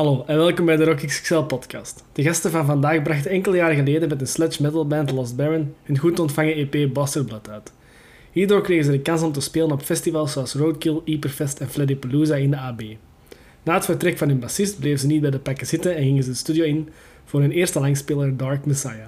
Hallo en welkom bij de Rock XXL podcast. De gasten van vandaag brachten enkele jaren geleden met de sludge metal band Lost Baron hun goed ontvangen EP Bastard uit. Hierdoor kregen ze de kans om te spelen op festivals zoals Roadkill, Hyperfest en Flappalooza in de AB. Na het vertrek van hun bassist bleven ze niet bij de pakken zitten en gingen ze de studio in voor hun eerste langspeler Dark Messiah.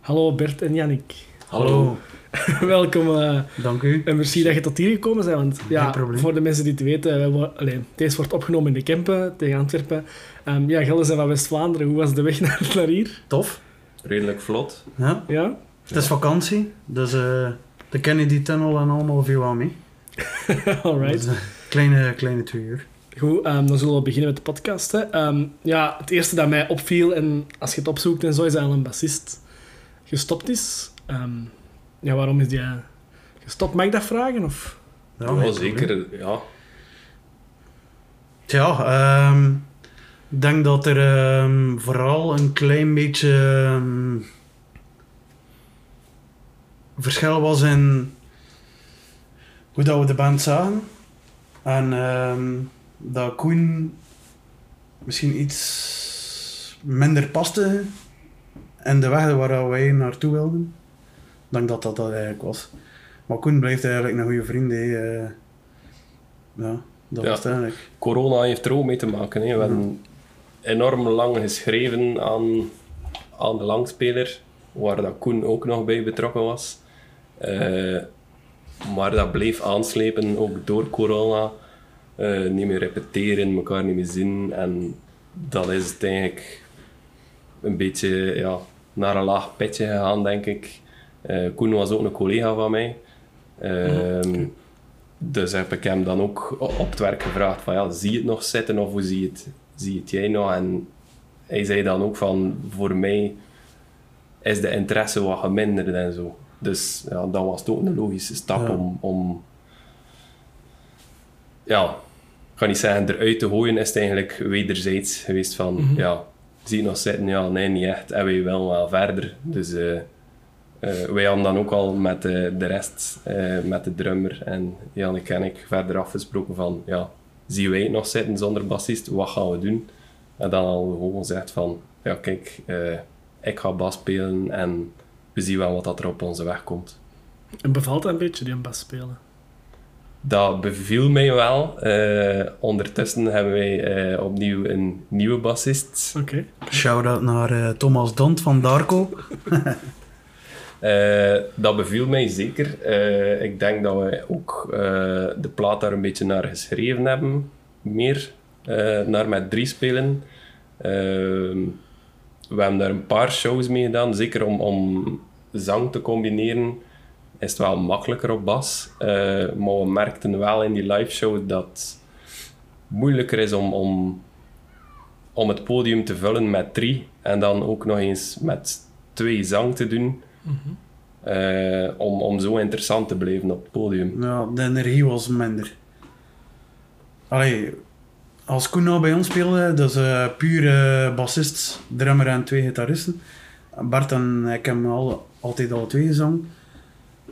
Hallo Bert en Yannick. Hallo. Welkom eh, Dank u. en merci dat je tot hier gekomen bent. Want ja, probleem. voor de mensen die het weten, allee, deze wordt opgenomen in de Kempen tegen Antwerpen. Ehm ja, Gelder zijn van West-Vlaanderen. Hoe was de weg naar, naar hier? Tof. Redelijk vlot. Ja. Ja? Het is vakantie, dus eh, de Kennedy Tunnel en allemaal viel wel mee. Alright. Dus, eh, kleine, kleine twee uur. Goed, ehm, dan zullen we beginnen met de podcast. Hè. Ehm, ja, het eerste dat mij opviel, en als je het opzoekt en zo, is dat een bassist gestopt is. Ehm, ja, waarom is die eh, gestopt? Mag ik dat vragen? Of? Ja, probleem. zeker. Ja. Tja, ehm, ik denk dat er ehm, vooral een klein beetje ehm, verschil was in hoe dat we de band zagen. En ehm, dat Koen misschien iets minder paste in de weg waar wij naartoe wilden. Ik denk dat dat dat eigenlijk was. Maar Koen blijft eigenlijk een goede vriend. Eh, ja, dat Ja. was het eigenlijk. Corona heeft er ook mee te maken. Hè. We hebben enorm lang geschreven aan, aan de langspeler, waar dat Koen ook nog bij betrokken was. Eh, maar dat bleef aanslepen, ook door corona. Eh, niet meer repeteren, elkaar niet meer zien. En dat is het eigenlijk een beetje ja, naar een laag pitje gegaan, denk ik. Eh, Koen was ook een collega van mij. Ehm, Dus heb ik hem dan ook op het werk gevraagd van ja, zie je het nog zitten of hoe zie je het, zie je het jij nog? En hij zei dan ook van voor mij is de interesse wat geminderd en zo. Dus ja, dat was ook een logische stap Ja. om, om ja, ik ga niet zeggen eruit te gooien, is het eigenlijk wederzijds geweest van ja, zie je het nog zitten? Ja, nee, niet echt. En wij willen wel verder. Dus eh, eh, wij hadden dan ook al met de, de rest, eh, met de drummer en Jannik en ik, verder afgesproken van, ja, zien wij het nog zitten zonder bassist, wat gaan we doen? En dan al gewoon gezegd van, ja kijk, eh, ik ga bas spelen en we zien wel wat dat er op onze weg komt. En bevalt dat een beetje, die bas spelen? Dat beviel mij wel. Eh, ondertussen hebben wij eh, opnieuw een nieuwe bassist. Oké. Shout-out naar Thomas Dont van Darko. Eh, dat beviel mij zeker. Eh, ik denk dat we ook eh, de plaat daar een beetje naar geschreven hebben. Meer naar met drie spelen. Ehm, we hebben daar een paar shows mee gedaan. Zeker om, om zang te combineren is het wel makkelijker op bas. Maar we merkten wel in die live show dat het moeilijker is om, om, om het podium te vullen met drie. En dan ook nog eens met twee zang te doen. Eh, om, om zo interessant te blijven op het podium. Ja, de energie was minder. Allee, als Koen nou bij ons speelde, dat is eh, puur eh, bassist, drummer en twee gitaristen. Bart en ik hebben al, altijd al twee gezongen.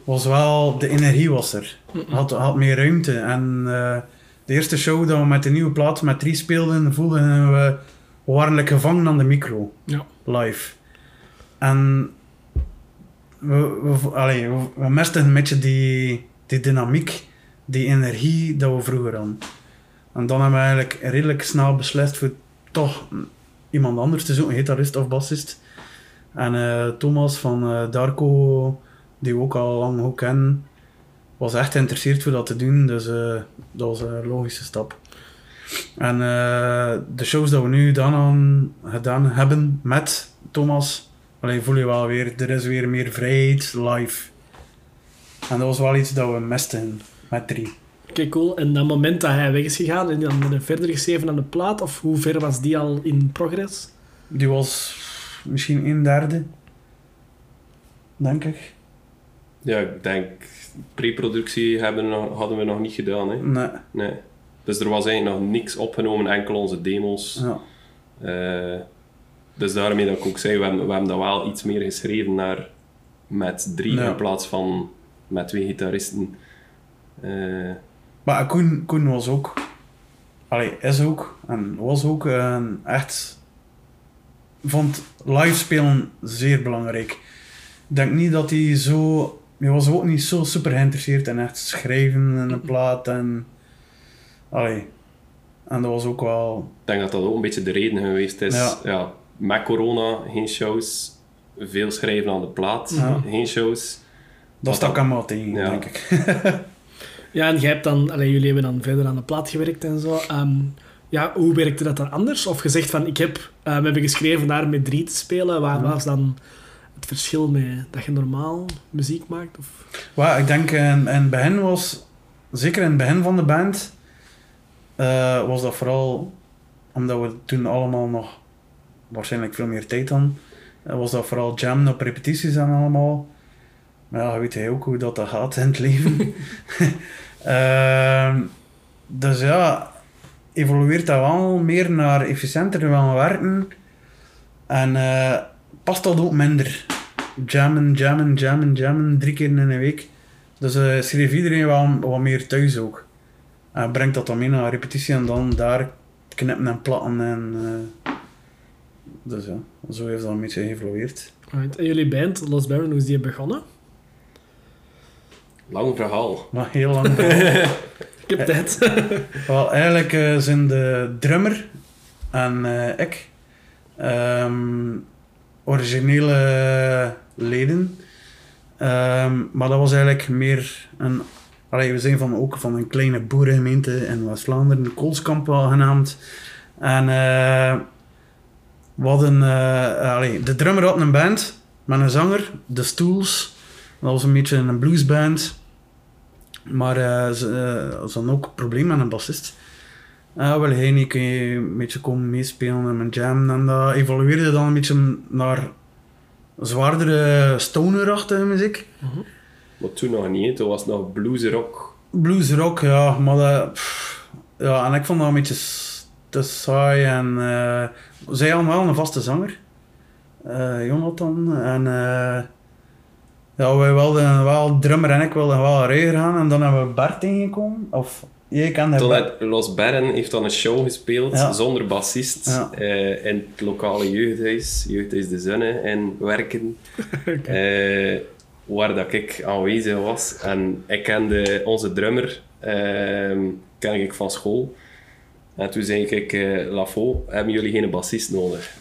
Was wel, de energie was er. Had, had meer ruimte. En eh, de eerste show dat we met de nieuwe plaat met drie speelden, voelden we, we waren gevangen aan de micro. Ja. live. En we, we, we, we een beetje die, die dynamiek, die energie dat we vroeger hadden. En dan hebben we eigenlijk redelijk snel beslist voor toch iemand anders te zoeken, gitarist of bassist. En eh, Thomas van eh, Darko, die we ook al lang ook kennen, was echt geïnteresseerd voor dat te doen. Dus eh, dat was een logische stap. En de shows dat we nu dan aan gedaan hebben met Thomas, allee, voel je wel weer, er is weer meer vrijheid live. En dat was wel iets dat we misten met drie. Oké, cool. En dat moment dat hij weg is gegaan en dan er verder geschreven aan de plaat, of hoe ver was die al in progress? Die was misschien een derde, denk ik. Ja, ik denk, pre-productie hadden we nog niet gedaan. Hè? Nee, Nee. Dus er was eigenlijk nog niks opgenomen, enkel onze demos. ja. Eh, dus daarmee dat ik ook zei, we hebben, we hebben dat wel iets meer geschreven naar met drie Ja. in plaats van met twee gitaristen. Eh, Maar Koen, Koen was ook allee, is ook en was ook een echt vond live spelen zeer belangrijk. Ik denk niet dat hij zo hij was ook niet zo super geïnteresseerd in echt schrijven in een plaat en allee, en dat was ook wel Ik denk dat dat ook een beetje de reden geweest is. Ja. Ja. Met corona geen shows, veel schrijven aan de plaat, Ja. geen shows. dat stak hem wel tegen, Ja. denk ik. Ja, en jij hebt dan, allee, jullie hebben dan verder aan de plaat gewerkt en zo. Ehm, ja, hoe werkte dat dan anders? Of gezegd van, ik heb, eh, we hebben geschreven daar met drie te spelen. Waar Ja. was dan het verschil met dat je normaal muziek maakt? Of? Well, ik denk in, in het begin was, zeker in het begin van de band, eh, was dat vooral omdat we toen allemaal nog waarschijnlijk veel meer tijd hadden, eh, was dat vooral jammen op repetities en allemaal. Maar ja, weet hij ook hoe dat, dat gaat in het leven. Ehm, dus ja, evolueert dat wel meer naar efficiënter gaan werken. En eh, past dat ook minder. Jammen, jammen, jammen, jammen, drie keer in een week. Dus eh schreef iedereen wel wat meer thuis ook. En brengt dat dan mee naar repetitie en dan daar knippen en platten. En, dus ja, zo heeft dat een beetje geëvolueerd. Right. En jullie band, Lost Baron, hoe is die begonnen? Lang verhaal. Maar heel lang. verhaal. Ik heb tijd. Wel, eigenlijk eh, zijn de drummer en eh, ik ehm, originele leden. Ehm, maar dat was eigenlijk meer een... Allee, we zijn van, ook van een kleine boerengemeente in West-Vlaanderen, Koolskamp wel genaamd. En eh we hadden... eh, allee, de drummer had een band met een zanger, The Stools. Dat was een beetje een bluesband. Maar eh, ze, eh, hadden ook een probleem met een bassist. Uh, wel, kun je een beetje komen meespelen en mijn jam. En dat evolueerde dan een beetje naar zwaardere stonerachtige muziek. Maar toen nog niet, toen was het nog bluesrock. Blues rock, ja, maar dat, pff, ja, en ik vond dat een beetje te saai. En eh, zij hadden wel een vaste zanger, eh, Jonathan. En eh, ja, wij wilden wel, drummer en ik wilden wel rijden gaan. En dan hebben we Bart ingekomen. Of, jij kende had Los Barren heeft dan een show gespeeld Ja. zonder bassist Ja. eh, in het lokale jeugdhuis, Jeugdhuis de Zonne in Werken. Eh, waar dat ik aanwezig was. En ik kende onze drummer, ehm ken ik van school. En toen zei ik, eh Lafo, hebben jullie geen bassist nodig?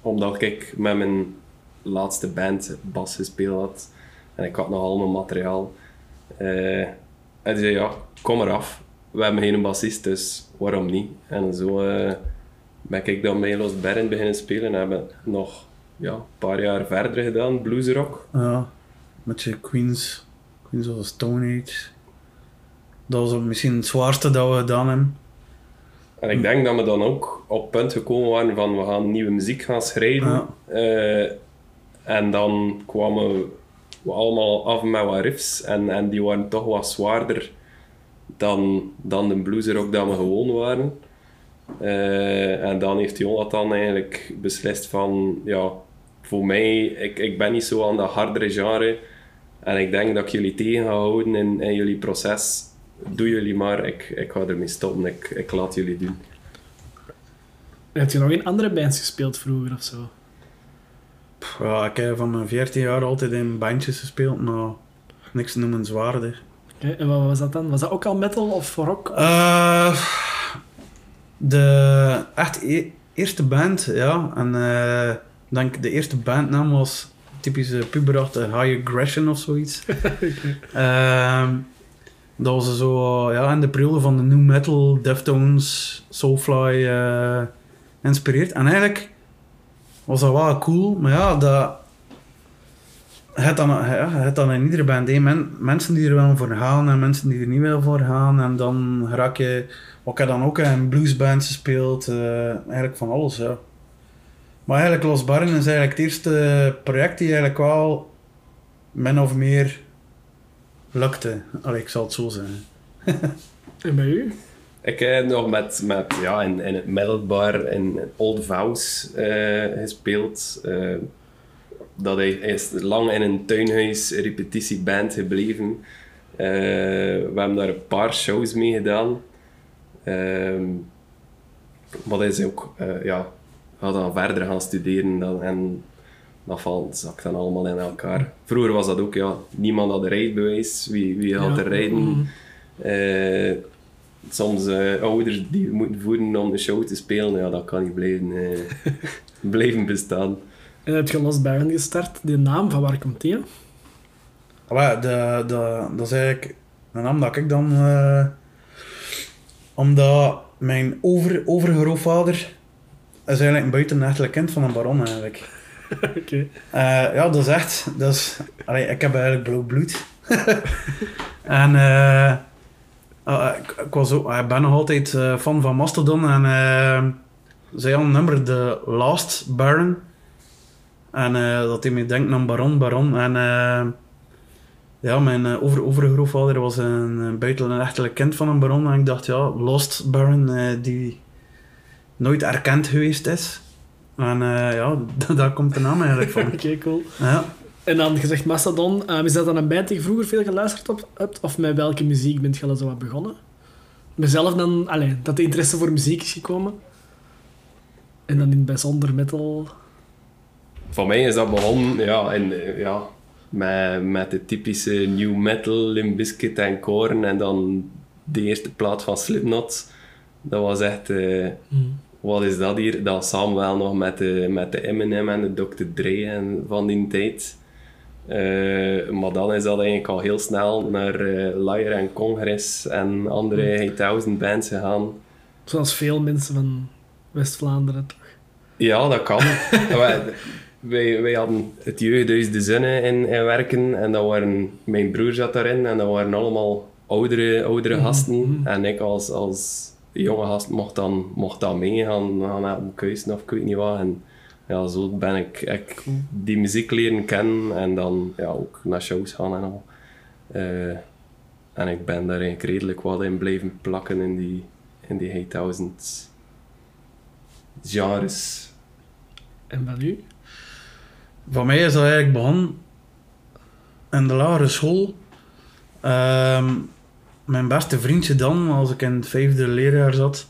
Omdat ik met mijn laatste band bas gespeeld had. En ik had nog al mijn materiaal. Eh, en zei, ja, kom eraf. We hebben geen bassist, dus waarom niet? En zo eh, ben ik dan bij Los Bern beginnen spelen. En hebben nog ja, een paar jaar verder gedaan, bluesrock. Ja, met je Queens, Queens of Stone Age. Dat was misschien het zwaarste dat we gedaan hebben. En ik denk dat we dan ook op het punt gekomen waren van we gaan nieuwe muziek gaan schrijven. Ja. Eh, en dan kwamen we allemaal af met wat riffs en, en die waren toch wat zwaarder dan, dan de bluesrock dat we gewoon waren. Eh, en dan heeft Jonathan eigenlijk beslist van, ja, voor mij, ik, ik ben niet zo aan dat hardere genre. En ik denk dat ik jullie tegen ga houden in, in jullie proces. Doe jullie maar, ik, ik ga ermee stoppen, ik, ik laat jullie doen. Heb je nog in andere bands gespeeld vroeger of zo? Ja, ik heb van mijn 14 jaar altijd in bandjes gespeeld, maar niks noemenswaardig. Oké, en wat was dat dan? Was dat ook al metal of rock? Eh, de echt e- eerste band, ja. En eh, ik denk de eerste bandnaam was typische puberachtige High Aggression of zoiets. Ehm, dat was zo ja, in de periode van de new metal, Deftones, Soulfly eh geïnspireerd. En eigenlijk was dat wel cool, maar ja, dat... Je hebt dan, hebt dan in iedere band men- mensen die er wel voor gaan en mensen die er niet wel voor gaan. En dan raak je... Wat ik dan ook in bluesbands gespeeld. eh, eigenlijk van alles, ja. Maar eigenlijk Los Barren is eigenlijk het eerste project die eigenlijk wel min of meer lukte. Allee, ik zal het zo zeggen. En bij u? Ik heb nog met, met ja, in, in het metalbar in Old Vows eh, gespeeld. Eh, dat hij, hij is lang in een tuinhuis repetitieband gebleven. Eh, we hebben daar een paar shows mee gedaan. Eh, Ehm, maar dat is ook, eh, ja, ga dan verder gaan studeren dan, en dat valt, zakt dan allemaal in elkaar. Vroeger was dat ook, ja, niemand had een rijbewijs, wie, wie had Ja. er rijden? Mhm. Eh, soms eh, ouders die moeten voeden om de show te spelen, ja, dat kan niet blijven, eh, blijven bestaan. En heb je Lost Baron gestart. Die naam, van waar komt die? Maar de, de, dat is eigenlijk een naam dat ik dan... eh, omdat mijn over, overgrootvader is eigenlijk een buitenechtelijk kind van een baron eigenlijk. Eh, ja, dat is echt... Dat is, ik heb eigenlijk blauw bloed. en eh, ah, ik, was ik ben nog altijd eh, fan van Mastodon. En eh, zij hadden nummer, The Last Baron. En eh, dat hij me denkt aan Baron, Baron. En eh, ja, mijn eh, over, overgrootvader was een, een kind van een baron. En ik dacht, ja, Lost Baron, eh, die nooit erkend geweest is. En eh, ja, daar komt de naam eigenlijk van. Oké, cool. Ja. En dan gezegd Mastodon. Ehm, is dat dan een band die je vroeger veel geluisterd op, hebt? Of met welke muziek bent je al zo wat begonnen? Mezelf dan... Allee, dat de interesse voor muziek is gekomen. En dan in het bijzonder metal... Voor mij is dat begonnen ja, in, eh, ja, met, met de typische new metal, Limp Bizkit en Korn. En dan de eerste plaat van Slipknot. Dat was echt... eh, wat is dat hier? Dat samen wel nog met de, met de Eminem en de Dr. Dre en van die tijd. Eh, maar dan is dat eigenlijk al heel snel naar eh Liar en Congress en andere Hey Thousand bands gegaan. Zoals veel mensen van West-Vlaanderen, toch? Ja, dat kan. wij, wij, hadden het jeugdhuis De Zonne in, in werken en dat waren, mijn broer zat daarin en dat waren allemaal oudere, oudere gasten. En ik als, als jonge gast mocht dan, mocht dan meegaan gaan keuze of ik weet niet wat. En ja, zo ben ik, ik die muziek leren kennen en dan ja, ook naar shows gaan en al. Eh, en ik ben daar eigenlijk redelijk wat in blijven plakken in die, in die 8000 genres. En van u? Voor mij is dat eigenlijk begonnen in de lagere school. Ehm, mijn beste vriendje dan, als ik in het vijfde leerjaar zat,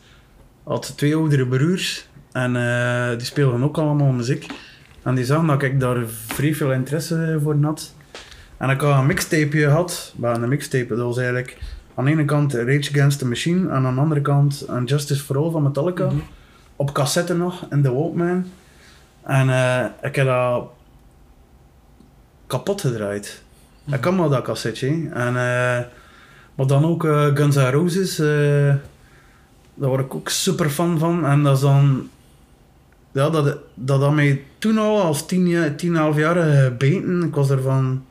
had twee oudere broers. En eh, die speelden ook allemaal muziek. En die zagen dat ik daar vrij veel interesse voor had. En ik had een mixtape gehad. Maar een mixtape, dat was eigenlijk aan de ene kant Rage Against the Machine. En aan de andere kant een Justice for All van Metallica. Op cassette nog, in de Walkman. En eh, ik heb dat kapot gedraaid. Ik kan maar dat cassetje. En, eh, maar dan ook eh, Guns N' Roses. eh, daar word ik ook super fan van. En dat is dan... Ja, dat, dat had mij toen al als tien, jaar- tien, elf jaar gebeten. Ik was ervan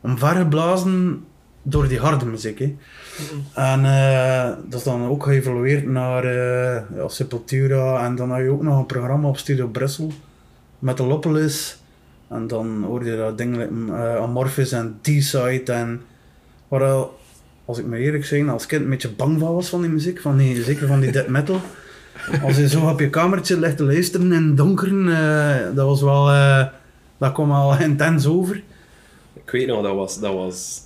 omvergeblazen door die harde muziek. Hè. En eh, dat is dan ook geëvolueerd naar ja, Sepultura. En dan had je ook nog een programma op Studio Brussel. Metalopolis. En dan hoorde je dat dingen uh, Amorphis en D-Side. En waar, al, als ik me eerlijk zeg, als kind een beetje bang van was van die muziek. Van die, zeker van die death metal. Als je zo op je kamertje ligt te luisteren in het donker. eh, dat was wel... eh, dat kwam al intens over. Ik weet nog, dat was, dat was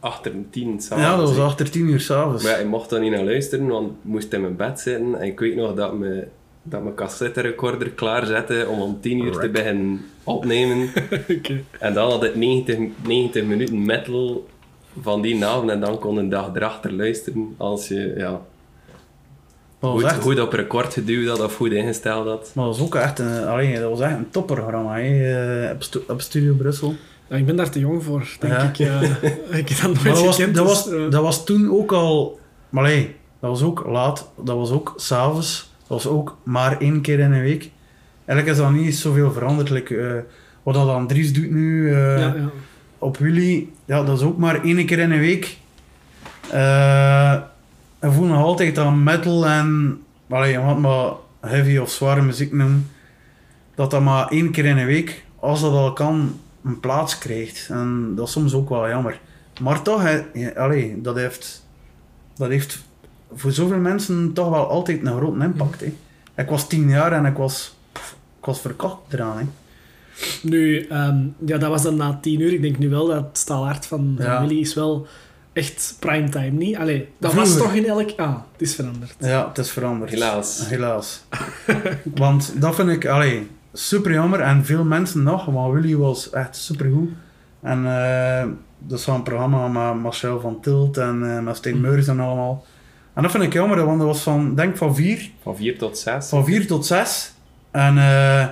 achter tien s'avonds. ja, dat was achter tien uur s'avonds. Maar ja, ik mocht daar niet naar luisteren, want ik moest in mijn bed zitten. En ik weet nog dat me dat mijn cassetterecorder klaarzette om om 10 uur te beginnen opnemen. Oké. En dan had ik 90, 90 minuten metal van die avond en dan kon een dag erachter luisteren als je ja, goed, echt goed op record geduwd had of goed ingesteld had. Maar dat was ook echt een, allee, dat was echt een topprogramma hè, eh, op, stu- op Studio Brussel. Ja, ik ben daar te jong voor, denk Ja. ik. Ja. ik heb dat nooit dat was, gekend. dat, dus, was, eh, dat was toen ook al... Maar allee, dat was ook laat, dat was ook s'avonds, dat was ook maar één keer in een week. Eigenlijk is dat niet zoveel veranderd. like, eh, wat dat Andries doet nu eh, ja, ja. Op Willy, ja, dat is ook maar één keer in een week. Eh en voel nog altijd aan metal en... Allee, je mag maar heavy of zware muziek noemen. Dat dat maar één keer in een week, als dat al kan, een plaats krijgt. En dat is soms ook wel jammer. Maar toch, dat, heeft, dat heeft voor zoveel mensen toch wel altijd een grote impact. Ik was tien jaar en ik was, ik was verkocht eraan. Nu, ehm, ja, dat was dan na tien uur. Ik denk nu wel dat het staalhart van, van Ja. Willy is wel echt primetime, niet? Allee, dat was toch in elk... Ah, het is veranderd. Ja, het is veranderd. Helaas. Helaas. Want dat vind ik allee, super jammer. En veel mensen nog, want Willy was echt super goed. En eh, dat is een programma met Marcel van Tilt en eh, met Steen Mhm. Meurs en allemaal. En dat vind ik jammer, want dat was van, denk van vier, Van 4 tot 6. van vier tot zes. En eh,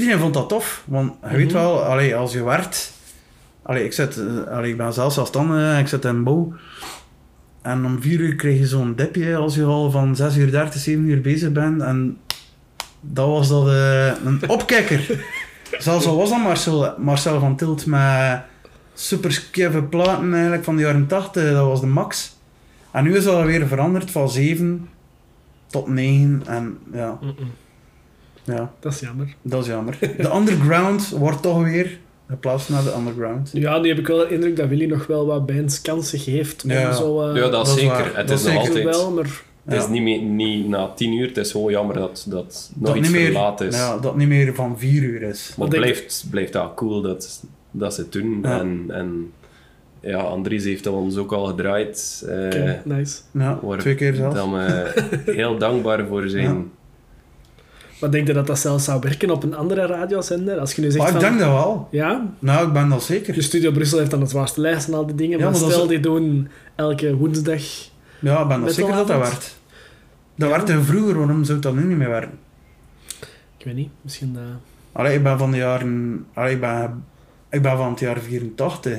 iedereen vond dat tof. Want je weet Mhm. wel, allee, als je werkt... Allee, ik, zit, allee, ik ben zelf zelfstandig, ik zit in bouw. En om vier uur krijg je zo'n dipje als je al van 6 uur 30, 7 uur bezig bent. En dat was dat eh, een opkikker. Zelfs al was dat Marcel, Marcel van Tilt met super platen eigenlijk van de jaren 80, dat was de max. En nu is dat weer veranderd van 7 tot 9. En ja. Ja, Dat is jammer. dat is jammer. De underground wordt toch weer geplaatst naar de underground. Ja, nu heb ik wel de indruk dat Willy nog wel wat bands kansen geeft. Om Ja. zo, eh, Ja, dat, dat is zeker. waar. Het Dat is nog altijd... wel, maar... Het is niet, meer, niet na 10 uur, het is gewoon jammer dat dat nog dat iets niet meer, verlaat is. Ja, dat niet meer van 4 uur is. Maar Wat het blijft, blijft dat cool dat, dat ze het doen. Ja. En, en ja, Andries heeft ons ook al gedraaid. eh, Oké, nice. Ja, twee keer zelfs. Dan we heel dankbaar voor zijn. Maar denk je dat dat zelfs zou werken op een andere radiozender? Als je nu zegt Maar ik van... denk dat wel. Ja, Nou, ik ben dat zeker. de Studio Brussel heeft dan het zwaarste lijst en al die dingen. Ja, maar stel, is- die doen elke woensdag... Ja, ik ben dat Met zeker dat dat werkt. Dat Ja. werkte vroeger, waarom zou het dat nu niet meer werken? Ik weet niet, misschien... eh, Allee, ik ben van de jaren... Allee, ik ben, ik ben van het jaar 84.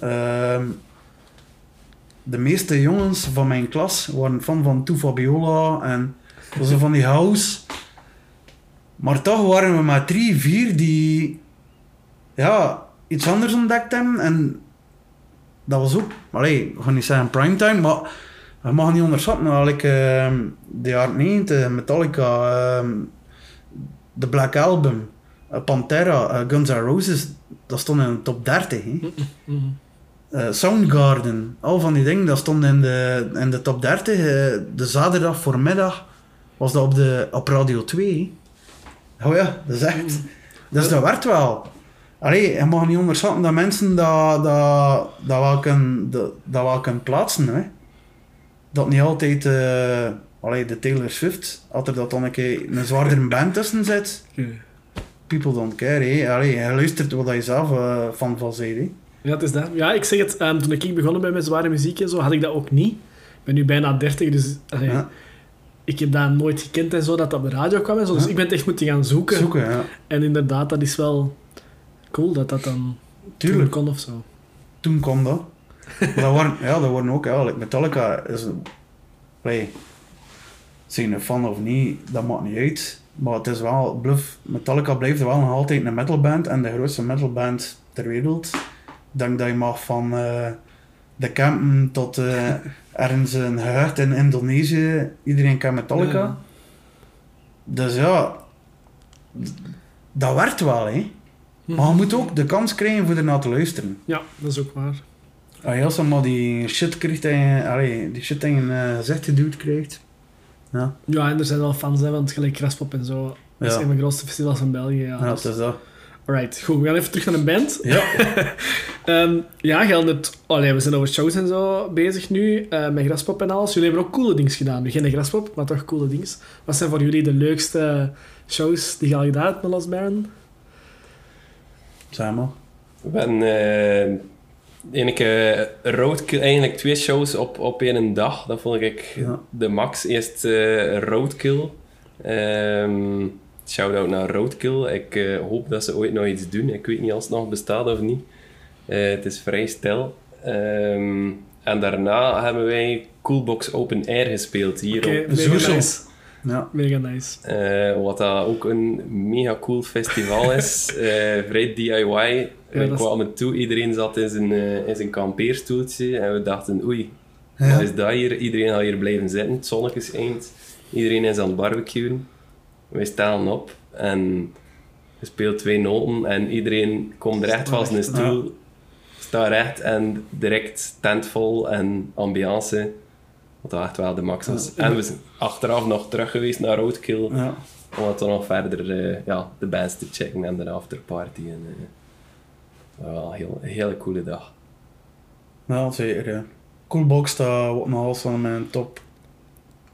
Ehm, de meeste jongens van mijn klas waren fan van Tu Fabiola en zo van die house. Maar toch waren we maar drie, vier die ja, iets anders ontdekt hebben. En dat was ook, allee, ik ga niet zeggen primetime, maar we mag niet onderschatten. Nou, like, ehm, de jaren 90, Metallica, ehm, de Black Album, eh, Pantera, eh, Guns N' Roses, dat stond in de top 30. Hè. mhm. Eh, Soundgarden, al van die dingen, dat stond in de, in de top 30. eh, de zaterdag voormiddag was dat op, de, op Radio 2. hè. Oh ja, dat is echt... Dus dat werkt wel. Allee, je mag niet onderschatten dat mensen dat, dat, dat, wel, kunnen, dat, dat wel kunnen plaatsen. Hè. Dat niet altijd... eh allee, de Taylor Swift, als er dat dan een keer een zwaardere band tussen zit, people don't care. Hè. Allee, je luistert wat je zelf eh, van van hè. Ja, het is dat. Ja, ik zeg het, ehm, toen ik begonnen ben met zware muziek en zo, had ik dat ook niet. Ik ben nu bijna 30, dus allee, Ja, ik heb dat nooit gekend en zo, dat dat op de radio kwam en zo. Dus ik ben het echt moeten gaan zoeken. zoeken, ja. En inderdaad, dat is wel cool dat dat dan Tuurlijk. toen kon of zo. Toen kwam dat. Dat waren, ja, dat waren ook, ja, like Metallica is. Allee, zijn een fan of niet, dat maakt niet uit. Maar het is wel, bluff, Metallica blijft wel nog altijd een metalband en de grootste metalband ter wereld. Ik denk dat je mag van eh, de campen tot eh, ergens een gehucht in Indonesië, iedereen kent Metallica. Ja. Dus ja, dat werkt wel, hè. Maar je moet ook de kans krijgen voor ernaar te luisteren. Ja, dat is ook waar. Als je als maar die shit krijgt, en allee, die shit in je eh, gezicht geduwd krijgt. Ja, Ja, en er zijn wel fans, hè, want gelijk Graspop en zo. Dat is Ja. een van de grootste festivals van België. Ja, ja het is dat. Alright, goed. We gaan even terug naar een band. Ja, Ehm, ja, geldt het... Allee, we zijn over shows en zo bezig nu, eh, met Graspop en alles. Jullie hebben ook coole dingen gedaan. Nu geen Graspop, maar toch coole dingen. Wat zijn voor jullie de leukste shows die je al gedaan hebt met Lost Baron? maar. We hebben eh ene keer Roadkill, eigenlijk twee shows op, op één dag. Dat vond ik Ja. de max. Eerst eh, Roadkill. Ehm Shout-out naar Roadkill. Ik eh, hoop dat ze ooit nog iets doen. Ik weet niet of het nog bestaat of niet. Eh, het is vrij stil. Ehm, en daarna hebben wij Coolbox Open Air gespeeld hier Oké, op Zoersel. nice. Ja. Mega nice. eh, wat dat ook een mega cool festival is. Eh, vrij DIY. we kwamen toe, iedereen zat in zijn, eh, in zijn kampeerstoeltje. En we dachten, oei, Ja. wat is dat hier? Iedereen gaat hier blijven zitten. Het zonnetje schijnt. Iedereen is aan het barbecuen. Wij staan op en je speelt twee noten. En iedereen komt recht van zijn stoel. Staat recht en direct tent vol en ambiance. Wat dat echt wel de max was. Ja. En we zijn achteraf nog terug geweest naar Roadkill. Ja. Om dan nog verder eh, ja, de bands te checken en de afterparty. En, eh, dat was wel een heel, een hele coole dag. Ja, zeker. Ja. Coolbox staat ook nog altijd van mijn top.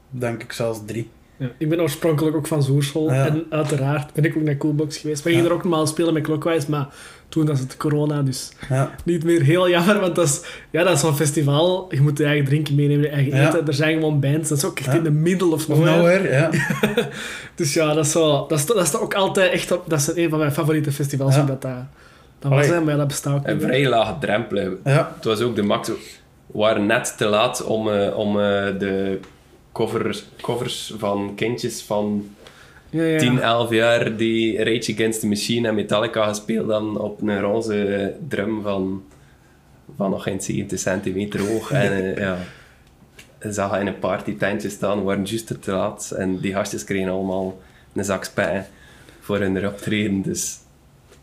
Denk ik zelfs drie. Ja, ik ben oorspronkelijk ook van Zoerschool. Ja. En uiteraard ben ik ook naar Coolbox geweest. We gingen er ook normaal spelen met Clockwise, maar toen was het corona, dus Ja, niet meer heel jammer. Want dat is, ja, dat is zo'n festival. Je moet je eigen drinken meenemen, je eigen Ja. eten. Er zijn gewoon bands. Dat is ook echt Ja. in de middle of nowhere. nowhere, ja. Dus ja, dat is, zo, dat is, dat is ook altijd echt... Op, dat is een van mijn favoriete festivals. Ja. Omdat dat, dat was, hè, maar dat bestaat ook Een niet meer. vrij lage drempel. Ja, Het was ook de max. We waren net te laat om, eh, om eh, de covers, covers van kindjes van Ja, ja. 10, 11 jaar die Rage Against the Machine en Metallica gespeeld dan op een roze drum van, van nog geen 70 centimeter hoog. en eh, ja, zag in een partytentje staan, we waren juist te laat. En die gastjes kregen allemaal een zak spijt voor hun optreden. Dus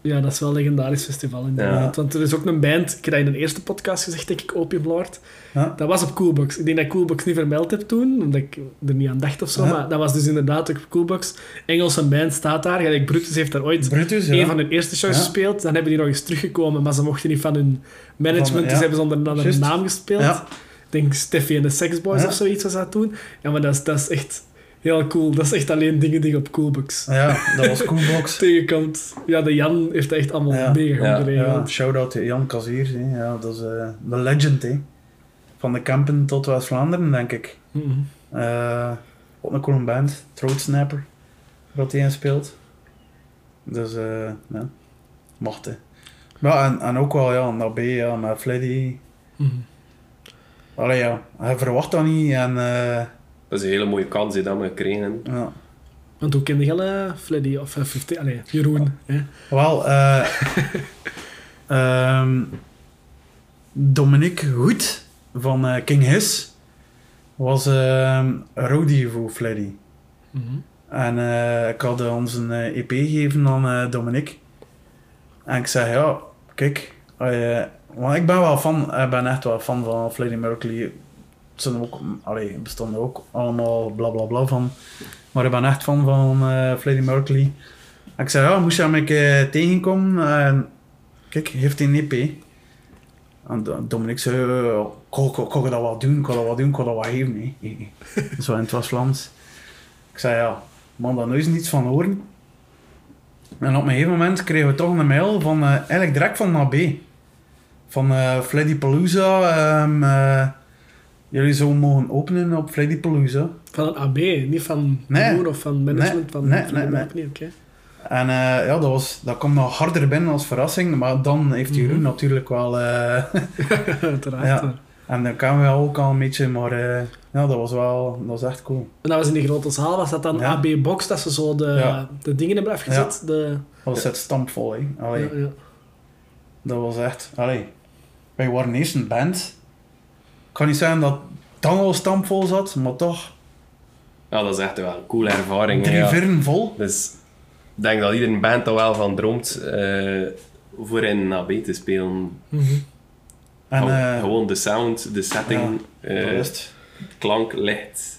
Ja, dat is wel een legendarisch festival inderdaad. Want er is ook een band, ik heb dat in de eerste podcast gezegd, denk ik, Opium Lord. ja. Dat was op Coolbox. Ik denk dat ik Coolbox niet vermeld heb toen, omdat ik er niet aan dacht of zo. Ja. Maar dat was dus inderdaad ook op Coolbox. Engelse band staat daar. Gelijk Brutus heeft daar ooit Brutus, ja. een van hun eerste shows gespeeld. Dan hebben die nog eens teruggekomen, maar ze mochten niet van hun management, Van- ja. dus hebben ze onder een andere naam gespeeld. Ja. Ik denk Steffi en de Sex Boys Ja. of zoiets was dat toen. Ja, maar dat is, dat is echt heel cool. Dat is echt alleen dingen die je op Coolbox Ja, dat was Coolbox. tegenkomt. Ja, de Jan heeft echt allemaal Ja. mega goed Ja. Ja, geregeld. shout-out to Jan Kaziers. hè. Ja, dat is eh, de legend, hè. Van de Kampen tot West-Vlaanderen, denk ik. Mhm. Eh ook een coole band, Throat Snapper, wat hij in speelt. Dus, eh ja, mocht, hè. Ja, en, en ook wel, ja, naar B, ja, met Fleddy. Mhm. Allee, ja, hij verwacht dat niet en, eh, dat is een hele mooie kans die dat we kregen. ja. Want hoe kende je uh, Fleddy of uh, 50? Allee, Jeroen. Hè? Wel, eh ehm, Dominique Hoed van eh, King His was ehm roadie voor Fleddy. Mhm. En eh, ik had ons een eh, EP gegeven aan eh, Dominique. En ik zei, ja, kijk, eh, want ik ben wel fan, ik ben echt wel fan van Freddie Mercury. Zijn ook, allee, bestonden ook allemaal bla bla bla van. Maar ik ben echt fan van eh Freddie Mercury. Ik zei, ja, moest je hem een tegenkomen? En kijk, heeft hij een EP. En Do- Dominique zei, eh, ik dat wel doen, kon dat wel doen, kon dat wel geven. Nee. Zo in het. Ik zei, ja, man, daar nooit niets van horen. En op een gegeven moment kregen we toch een mail van, eh, eigenlijk direct van AB. Van eh Freddy Palooza. ehm, eh, jullie zouden mogen openen op Freddy Palooza. Van een AB, niet van Nee. Of van management Nee, van nee, van nee, nee. En eh, ja, dat, was, dat kwam nog harder binnen als verrassing. Maar dan heeft Jeroen Mhm. natuurlijk wel... eh, Uiteraard. Ja. en dan kwamen we ook al een beetje, maar eh, ja, dat was wel... Dat was echt cool. En dat was in die grote zaal, was dat dan Ja. AB-box, dat ze zo de, Ja. de dingen hebben afgezet? De, Dat was het stampvol, hè. Allee. Dat was echt... Allee. Wij waren eerst een band. Ik kan niet zeggen dat het dan al stampvol zat, maar toch Ja, dat is echt wel een coole ervaring. hè, drie ja. virren vol. Dus ik denk dat iedere band er wel van droomt eh, voor in een AB te spelen. Mhm. En Gewoon- eh, gewoon de sound, de setting, eh, is het. klank, licht.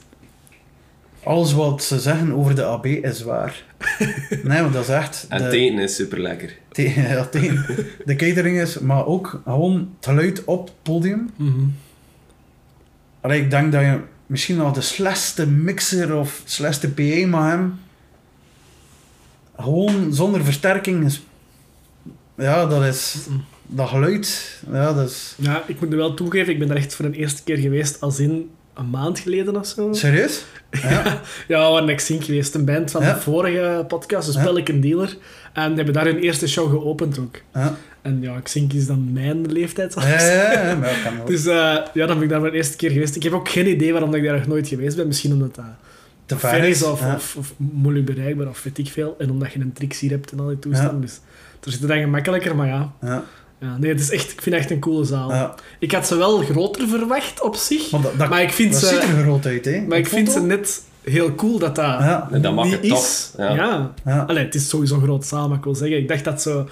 Alles wat ze zeggen over de AB is waar. nee, maar dat is echt... En de, is super lekker. te- ja, de catering is, maar ook gewoon het geluid op het podium. Mhm. Allee, ik denk dat je misschien nog de slechtste mixer of slechtste PA mag hebben. Gewoon zonder versterking is... Ja, dat is... Dat geluid, ja, dat is... Ja, ik moet nu wel toegeven, ik ben daar echt voor de eerste keer geweest, als in een maand geleden of zo. Serieus? Ja. Ja, we waren Exink geweest, een band van Ja. de vorige podcast, dus Ja. Pelican Dealer. En die hebben daar hun eerste show geopend ook. Ja, En ja, Xink is dan mijn leeftijd. ja, ja, ja, maar dat kan ook. Dus eh, ja, dan ben ik daar voor de eerste keer geweest. Ik heb ook geen idee waarom dat ik daar nog nooit geweest ben. Misschien omdat dat Te ver is of, ja. of, of moeilijk bereikbaar of weet ik veel. En omdat je een tricks hier hebt en al die toestanden. Dus er zit het dan gemakkelijker, maar ja. Ja, ja. Nee, het is echt, ik vind het echt een coole zaal. ja. Ik had ze wel groter verwacht op zich. Maar dat, dat, Maar ik vind dat ze- ziet er groot uit, hè? Maar ik vind ze net heel cool dat dat Ja, En dat maakt niet het is. Ja. Ja. ja. Allee, het is sowieso een groot zaal, maar ik wil zeggen, ik dacht dat zo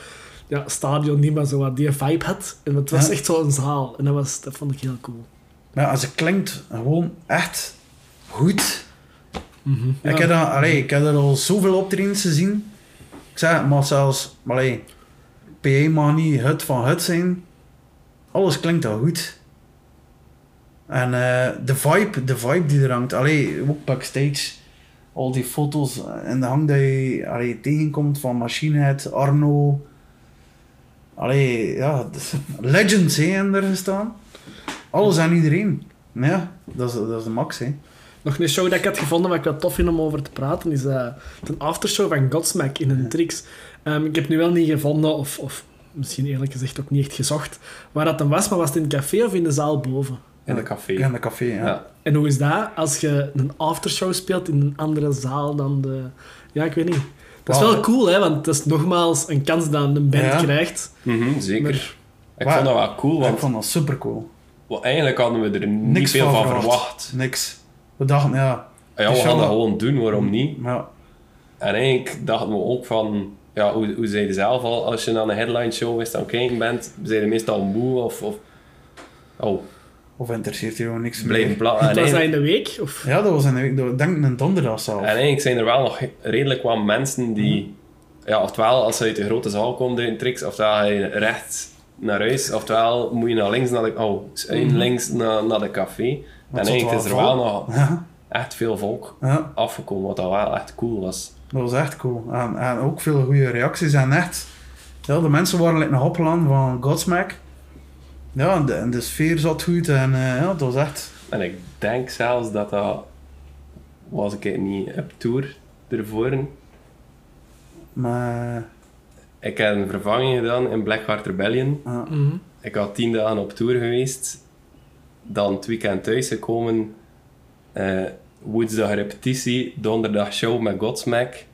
ja, stadion niet meer zo wat die vibe had. En het was Ja. echt zo'n zaal. En dat, was, dat vond ik heel cool. Maar ja, ze klinkt gewoon echt goed. Ja. Ik, heb dat, allee, ik heb er al zoveel optredens gezien. Ik zeg, maar zelfs, allee, PA mag niet het van het zijn. Alles klinkt al goed. En eh, de vibe, de vibe die er hangt. Allee, ook backstage. Al die foto's en de hang dat je allee, tegenkomt van Machine Head, Arno. Allee, ja, legends hè, hebben er gestaan. Alles en iedereen. Ja, dat is, dat is de max hè. Nog een show dat ik had gevonden waar ik wel tof vind om over te praten, is uh, een aftershow van Godsmack in een Trix. Um, ik heb nu wel niet gevonden, of, of misschien eerlijk gezegd ook niet echt gezocht, waar dat dan was, maar was het in het café of in de zaal boven? In de café. Ja, in de café, ja. Ja. En hoe is dat als je een aftershow speelt in een andere zaal dan de... Ja, ik weet niet. Dat is wel cool, hè, want dat is nogmaals een kans dat een band Ja. krijgt. Mhm, zeker. Maar- Ik vond dat wel cool, Ik want vond dat super cool. wel, eigenlijk hadden we er niet Niks veel van van verwacht. verwacht. Niks. We dachten, ja, Ja, we gaan dat gewoon doen, waarom niet? ja, En eigenlijk dachten we ook van, ja, hoe, hoe zei je zelf al, als je naar een headline show is aan het kijken bent, zijn je meestal moe of, of oh, of interesseert je gewoon niks blijven meer. En, was dat eigenlijk- in de week? Of? Ja, dat was een week, dat- ik denk een donderdag zelf. en eigenlijk zijn er wel nog redelijk wat mensen die, Mhm. ja, oftewel als je uit de grote zaal komt uit een tricks, oftewel ga je recht naar huis, oftewel moet je naar links naar de, oh, Mhm. links naar, naar de café. En zat eigenlijk is er wel nog Ja, echt veel volk ja, afgekomen, wat dat wel echt cool was. dat was echt cool. En, en ook veel goede reacties. En echt, ja, de mensen waren like, nog opgeland van Godsmack. Ja, en de, en de sfeer zat goed. En eh, ja, dat was echt... En ik denk zelfs dat dat, was ik het niet op tour ervoor, Maar, ik heb een vervanging gedaan in Blackheart Rebellion. ja, Mhm. Ik had tien dagen op tour geweest, dan het weekend thuis gekomen, eh woensdag repetitie, donderdag show met Godsmack.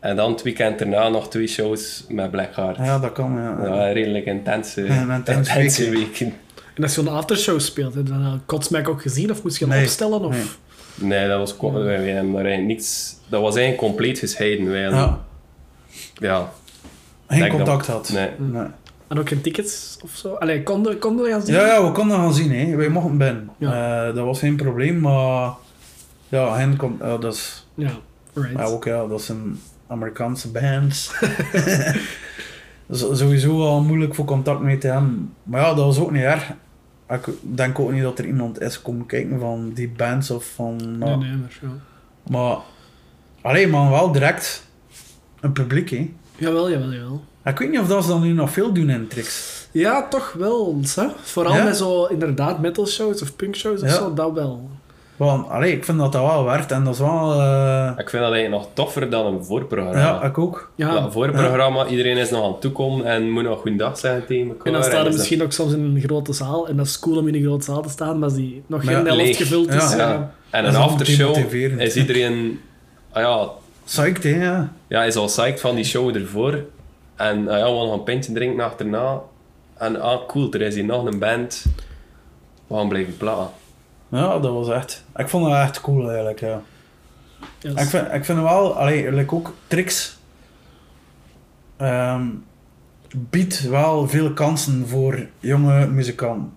En dan het weekend daarna nog twee shows met Blackheart. ja, dat kan. Ja. Dat waren redelijk intense, Ja, een intense intense week, weken. En als je een aftershow speelt, heb je dan al Godsmack ook gezien? Of moest je hem Nee. opstellen? Of? Nee. Nee, dat was, wij hebben daar eigenlijk niks... Dat was eigenlijk compleet gescheiden. Wij hadden- Ja, ja, geen Denk contact dat- had. nee. Nee. En ook geen tickets of zo? Allee, konden, konden we gaan zien? Ja, ja, we konden gaan zien. Hè. Wij mochten binnen. Ja. Eh, dat was geen probleem, maar... Ja, hen komt... ja, dat is... Ja, right. Ja, ook ja, dat zijn Amerikaanse bands. sowieso al moeilijk voor contact mee te hebben. Maar ja, dat was ook niet erg. Ik denk ook niet dat er iemand is komen kijken van die bands of van... Nee, nou, nee, maar ja. Maar... Alleen, maar wel direct een publiek, hè. Jawel, jawel, jawel. Ik weet niet of dat ze dan nu nog veel doen in tricks. Ja, toch wel. Hè? Vooral Ja? met zo inderdaad metal shows of punk shows of Ja. zo, dat wel. Want, allee, ik vind dat dat wel werkt en dat is wel... eh, Ik vind dat eigenlijk nog toffer dan een voorprogramma. ja, ik ook. Ja, een voorprogramma, iedereen is nog aan het toekomen en moet nog goedendag zeggen tegen elkaar. en dan staan is er dat- misschien ook soms in een grote zaal. En dat is cool om in een grote zaal te staan, maar als die nog geen ja, helft gevuld is. Ja. Ja. Ja. En Dat een aftershow is iedereen... Ah ja, Psyched, hè, ja. ja, is al psyched van die show ervoor. En ah ja, we gaan nog een pintje drinken achterna. En ah, cool, er is hier nog een band. We gaan blijven platen. Ja, dat was echt... Ik vond dat echt cool, eigenlijk, ja. Ja, Ik vind, ik vind wel, allee, like ook tricks ehm, biedt wel veel kansen voor jonge muzikanten.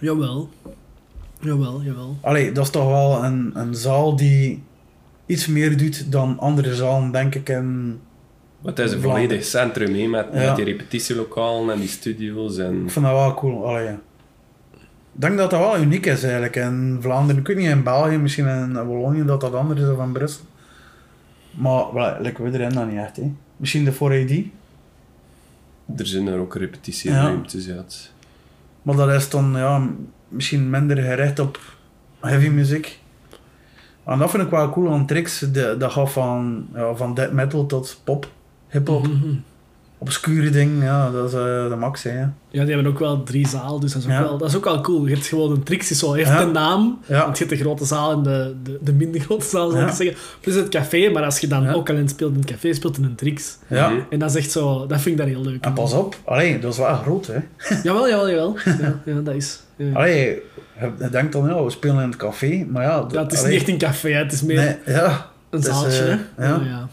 Jawel. Jawel, jawel. Allee, dat is toch wel een, een zaal die iets meer doet dan andere zalen, denk ik. En Maar het is een volledig centrum hè, met, Ja. met die repetitielokalen en die studio's. En... ik vind dat wel cool. Allee. Ik denk dat dat wel uniek is eigenlijk in Vlaanderen. Ik weet niet in België, misschien in Wallonië dat dat anders is of in Brussel. Maar well, like, we erin dat niet echt. Hè. Misschien de 4AD. Er zijn er ook repetitieruimtes. Ja. het- Maar dat is dan ja, misschien minder gericht op heavy muziek. En dat vind ik wel cool aan tricks. De, dat gaat van, ja, van death metal tot pop, hip-hop, Mhm. Obscure ding. Ja, dat is eh, de max. Hè. Ja, die hebben ook wel drie zalen, dus dat is ook, Ja. wel, dat is ook wel cool. Je hebt gewoon een Trix, is zo, heeft Ja. een naam. Ja. Want je hebt de grote zaal en de, de, de minder grote zaal, zou ik zeggen. Plus het café, maar als je dan ook alleen speelt in het café, speelt in een Trix. Ja. En dat is echt zo, dat vind ik daar heel leuk. En pas op, allee, dat is wel groot. Hè. Jawel, jawel, jawel. Ja, ja dat is. Allee, je, denkt dan, ja, we spelen in het café, maar ja... Het is allee, niet echt een café, hè. het is meer Nee, ja, een het is, zaaltje. eh, hè. ja.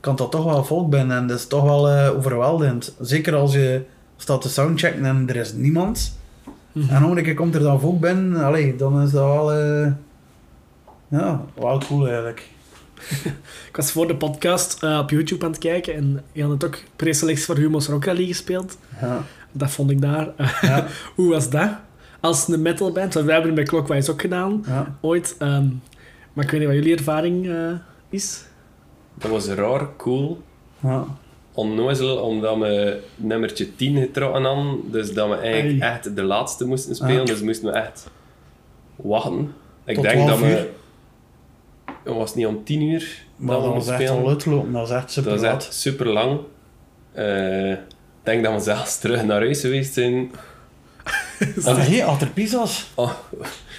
Kan dat toch wel volk binnen en dat is toch wel eh, overweldigend. Zeker als je staat te soundchecken en er is niemand. Mhm. En nog een keer komt er dan volk binnen, allee, dan is dat wel... eh, ja, wel cool eigenlijk. Ik was voor de podcast eh, op YouTube aan het kijken en je had het ook preselectie voor Humo's Rock Rally gespeeld. Ja. Dat vond ik daar. Ja. Hoe was dat? als een metalband. Want wij hebben het bij Clockwise ook gedaan, Ja. ooit. Ehm, maar ik weet niet wat jullie ervaring is. Dat was raar, cool. Ja. onnozel omdat we nummertje 10 getrokken hadden. Dus dat we eigenlijk echt de laatste moesten spelen. Dus moesten we echt wachten. Ik Tot denk dat 12 we... uur? Het was niet om 10 uur Maar dat we dat was moesten echt spelen. Dat was echt super Dat was echt super lang. ik denk dat we zelfs terug naar huis geweest zijn. Ah, hey, achter pizza's. Oh,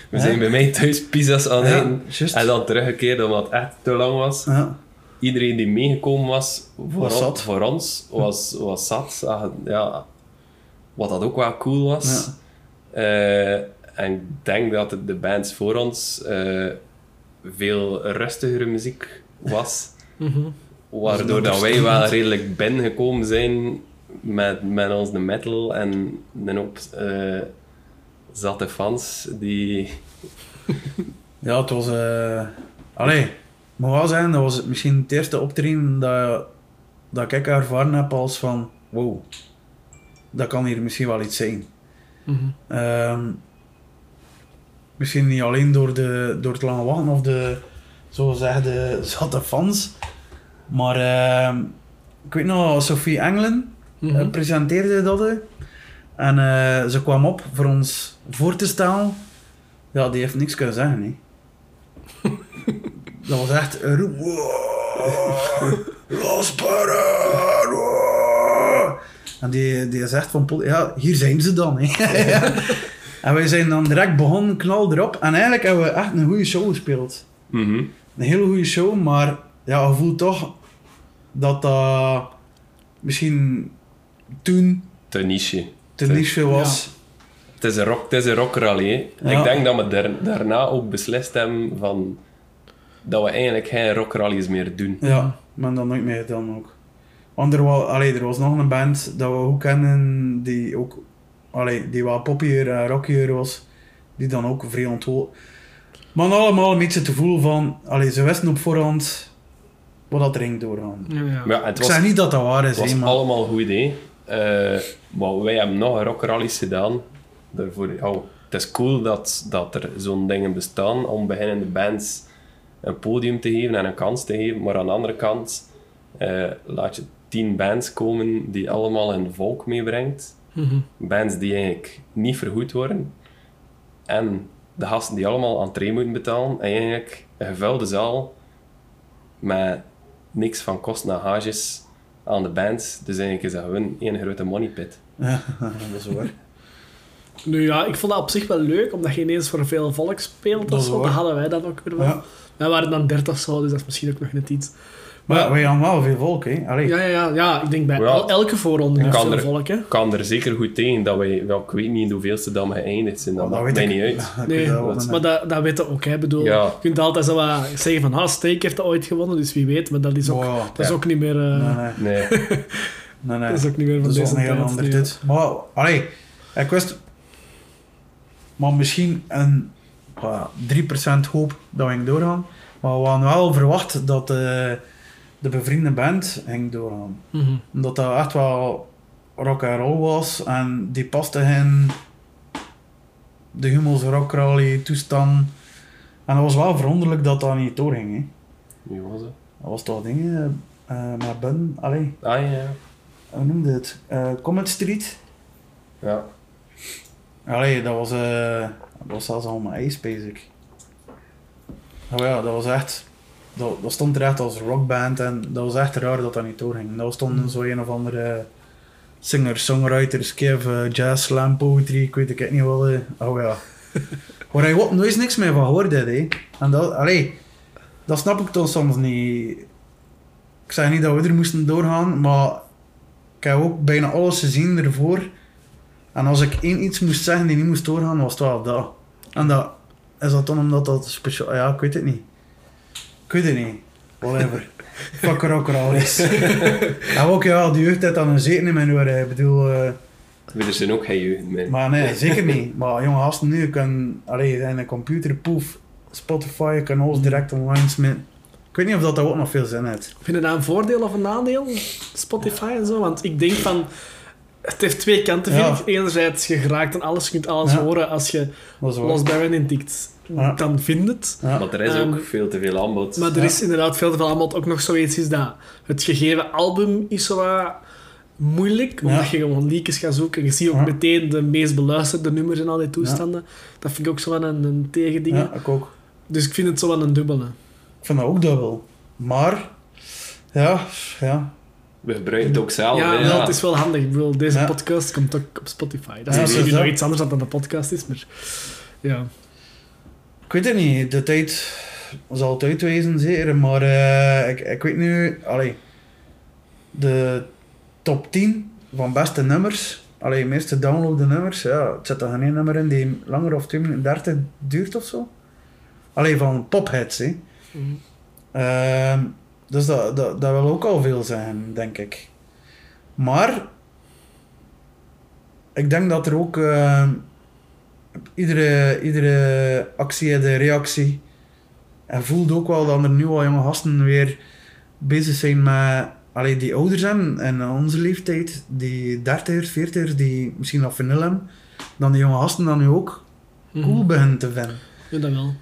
we zijn bij mij thuis pizza's aan het Ja, eten. En dan teruggekeerd omdat het echt te lang was. Ja. Iedereen die meegekomen was voor, Was on- zat. voor ons, was, was zat. Ah, Ja, wat dat ook wel cool was. Eh, en ik denk dat het de bands voor ons eh, veel rustigere muziek was. Mhm. Waardoor dat wij wel redelijk binnengekomen zijn met, met onze metal en een hoop eh, zatte fans die... Ja, het was... eh Allee, moet wel zeggen, dat was misschien het eerste optreden dat, dat ik ervaren heb als van... Wow, dat kan hier misschien wel iets zijn. Mhm. Ehm, misschien niet alleen door, de, door het lange wachten of de, zo de zatte fans. Maar ehm, ik weet nog, Sophie Engelen Mhm. eh, presenteerde dat. En eh, ze kwam op voor ons voor te stellen. Ja, die heeft niks kunnen zeggen. Hè. Dat was echt een roep. Los. En die, die zegt van, ja, hier zijn ze dan. Hè. En wij zijn dan direct begonnen, knal erop. En eigenlijk hebben we echt een goede show gespeeld. Mhm. Een hele goede show, maar ja, je voelt toch dat dat misschien toen Te niche. te niche was. Het is een, rock, het is een rockrally. Ja. Ik denk dat we daar, daarna ook beslist hebben van dat we eigenlijk geen rockrallies meer doen. Ja, maar dan nooit meer gedaan ook. Want er was, allee, er was nog een band dat we ook kennen, die ook allee, die wat poppier en rockier was, die dan ook vrij ontwol. Maar allemaal een beetje te voelen van, allee, ze wisten op voorhand wat dat er ging doorgaan. Ja, ja. Het Ik was, zeg niet dat dat waar is, het was maar... allemaal goed idee. Eh, maar wij hebben nog rockrallies gedaan. Daarvoor, ja, het is cool dat, dat er zo'n dingen bestaan om beginnende bands een podium te geven en een kans te geven. Maar aan de andere kant eh, laat je tien bands komen die allemaal een volk meebrengt. Mhm. bands die eigenlijk niet vergoed worden. En de gasten die allemaal entree moeten betalen. En eigenlijk een gevulde zaal met niks van kosten en hages aan de bands. Dus eigenlijk is dat gewoon één grote money pit. Ja, dat is waar. Nu ja, ik vond dat op zich wel leuk, omdat je ineens voor veel volk speelt. Dat. Dat hadden wij dan ook weer wel. Ja. Wij waren dan 30 zo, dus dat is misschien ook nog net iets. Maar Maar wij hadden wel veel volk, hè. Allee. ja, ja, ja, ja, ik denk bij Ja. elke voorronde heeft veel er- volk, hè. kan er zeker goed tegen dat wij, wel, ik weet niet in hoeveelste dat we geëindigd zijn, dat Maar maakt mij niet uit. Nee, dat dat-. Maar dat, dat weet je ook, hè. Ik bedoel, Ja. je kunt altijd zo wat zeggen van, ah, Steak heeft dat ooit gewonnen, dus wie weet. Maar dat is ook, Wow, dat is ook niet meer... eh, Nee, nee. Nee, nee, nee. Dat is ook niet meer van Dat is deze tijd. ander nee. dit. Maar, allee, ik wist... Maar misschien een 3% hoop dat we ging doorgaan. Maar we hadden wel verwacht dat eh, de bevriende band ging doorgaan. Mhm. Omdat dat echt wel rock and roll was. En die paste in de Hummels rock rally toestand. En dat was wel verwonderlijk dat dat niet doorging. Hè. wie was het? Dat was toch dingen eh met Ben, allee, Ah ja, hoe noemde het? Eh Comet Street. ja. Allee, dat was, eh dat was zelfs allemaal ijs, basic. Oh ja, dat was echt... Dat, dat stond er echt als rockband en dat was echt raar dat dat niet doorging. Dat stond zo een of andere singer, songwriters, Kev, eh, jazz, slam, poetry, ik weet ik niet wel. eh. Oh ja. Waar je ook nooit niks meer van hoorde, hè. En dat, allee, dat snap ik toch soms niet. Ik zeg niet dat we er moesten doorgaan, maar ik heb ook bijna alles gezien ervoor. En als ik één iets moest zeggen die niet moest doorgaan, was het wel dat. En dat is dat dan omdat dat speciaal... Ja, ik weet het niet. Ik weet het niet. Whatever. Fuck rock al is. en ook ja, die jeugd heeft dan een zeker in mijn oren. Ik bedoel... eh, Er zijn ook geen jeugd meer. maar nee, zeker niet. Maar jonge gasten nu, je kan... Allee, in een computer, poef, Spotify, je kan alles direct online smitten. Ik weet niet of dat, dat ook nog veel zin heeft. Vind je dat een voordeel of een nadeel? Spotify en zo? Want ik denk van... Het heeft twee kanten, vind Ja. ik. Enerzijds, je geraakt aan alles, je kunt alles Ja. horen. Als je. Lost Baron intikt, Ja. dan vind het. Ja. Maar er is Ehm, ook veel te veel aanbod. Maar er Ja. is inderdaad veel te veel aanbod. Ook nog zoiets is dat het gegeven album is zo wat moeilijk, omdat Ja. je gewoon leakjes gaat zoeken. Je ziet ook Ja. meteen de meest beluisterde nummers en al die toestanden. Dat vind ik ook zo wel een, een tegending. Ja, ik ook. Dus ik vind het zo wel een dubbele. Ik vind dat ook dubbel. Maar, ja, ja. We gebruiken het ook zelf. ja, hè, wel, het is wel handig. Ik bedoel, deze Ja. podcast komt ook op Spotify. Dat is misschien nog dat. iets anders dan dat de podcast is, maar ja. Ik weet het niet, de tijd zal het uitwijzen, zeker. Maar eh, ik, ik weet nu, allee, de top 10 van beste nummers, allee, meeste downloade nummers, ja, het zit er geen één nummer in die langer of 2 minuten 30 duurt of zo. Allee, van pophits, hè. Ehm, dus dat, dat, dat wil ook al veel zijn, denk ik. Maar ik denk dat er ook ehm, iedere, iedere actie een reactie. En voelt ook wel dat er nu al jonge gasten weer bezig zijn met allee, die ouder zijn en onze leeftijd, die dertigers, veertigers, die misschien nog vanille hebben, dan die jonge gasten dan nu ook cool beginnen te vinden. Ja, dat wel.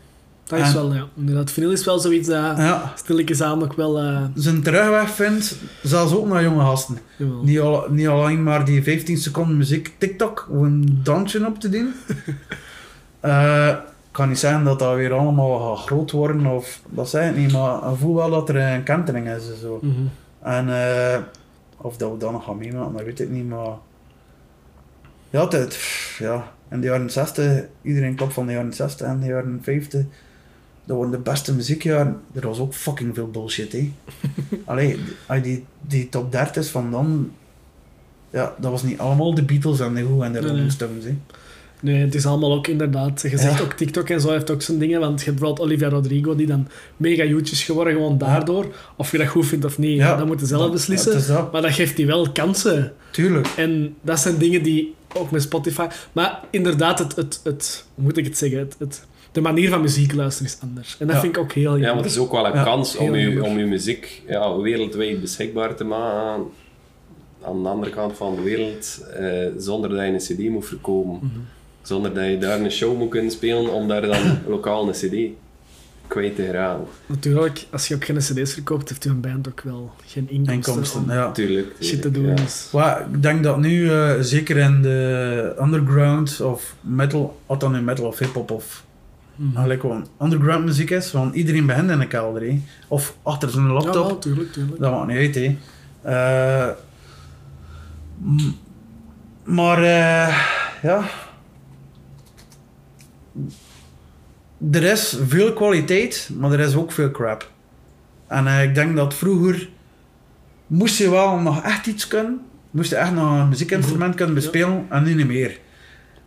Dat is En- wel, ja. Inderdaad, vinyl is wel zoiets dat Ja, stilletjes aan ook wel... eh zijn terugweg vindt, zelfs ook naar jonge gasten. jawel. Niet, al, niet alleen maar die 15 seconden muziek TikTok of een dansje op te doen. Ik kan niet zeggen dat dat weer allemaal gaat groot worden of dat zeg ik niet, maar ik voel wel dat er een kentering is. en Zo. Mhm. En eh, of dat we dat nog gaan meemaken, dat weet ik niet, maar ja, het, het- ja, in de jaren 60, iedereen klopt van de jaren 60 en de jaren 50. Dat waren de beste muziekjaren. Er was ook fucking veel bullshit, hè. Allee, die, die top 30 van dan... Ja, dat was niet allemaal de Beatles en de Who en de Rolling nee. Stones, hè. Nee, het is allemaal ook inderdaad... Je zegt Ja. ook TikTok en zo heeft ook zijn dingen, want je hebt bijvoorbeeld Olivia Rodrigo, die dan mega huge is geworden, gewoon daardoor. Of je dat goed vindt of niet, Ja, dat moet je zelf dat- beslissen. dat is dat. Maar dat geeft die wel kansen. Tuurlijk. En dat zijn dingen die ook met Spotify... Maar inderdaad, het, het, het, hoe moet ik het zeggen? Het, het, de manier van muziek luisteren is anders. En dat Ja. vind ik ook heel Ja, jammer. maar het is ook wel een Ja, kans om je, om je muziek ja, wereldwijd beschikbaar te maken aan, aan de andere kant van de wereld, eh, zonder dat je een cd moet verkopen. Mhm. Zonder dat je daar een show moet kunnen spelen om daar dan lokaal een cd kwijt te geraken. Natuurlijk, als je ook geen cd's verkoopt, heeft je een band ook wel geen inkomsten, Inkomsten, om ja. Tuurlijk. shit te tuurlijk, doen. ja. Dus. Ik denk dat nu, eh, zeker in de underground of metal, dan nu metal of hip-hop of Eigenlijk gewoon underground muziek is, want iedereen begint in een kelder, of achter zijn Ja, laptop, wel, tuurlijk, tuurlijk. dat maakt niet uit. Eh, maar eh, ja, er is veel kwaliteit, maar er is ook veel crap. En eh, ik denk dat vroeger moest je wel nog echt iets kunnen, moest je echt nog een muziekinstrument kunnen bespelen, en nu niet meer.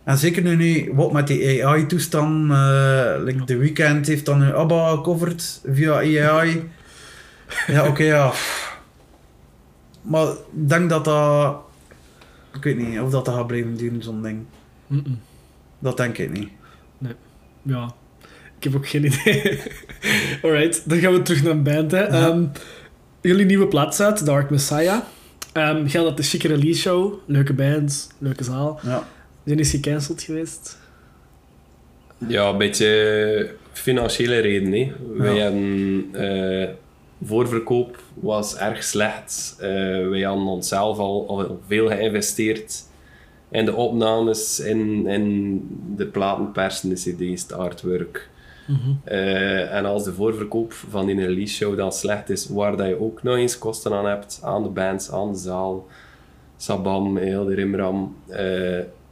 En zeker nu wat met die AI-toestand, eh like The Weeknd heeft dan nu ABBA gecoverd via AI. Ja, oké, ja. Maar ik denk dat dat... Ik weet niet of dat, dat gaat blijven duren, zo'n ding. Dat denk ik niet. Ja, ik heb ook geen idee. Alright, dan gaan we terug naar een band. Hè. Ja. Ehm, jullie nieuwe plaats uit, Dark Messiah. Um, dat de chique release show, leuke band, leuke zaal. Ja. Zijn is gecanceld geweest? Ja, een beetje financiële reden. Hè. Wij Ja. hebben eh, voorverkoop was erg slecht. Eh, wij hadden onszelf al, al veel geïnvesteerd in de opnames, in, in de platenpersen, de cd's, de artwork. Eh, en als de voorverkoop van die release show dan slecht is, waar dat je ook nog eens kosten aan hebt, aan de bands, aan de zaal, Sabam, heel de Rimram,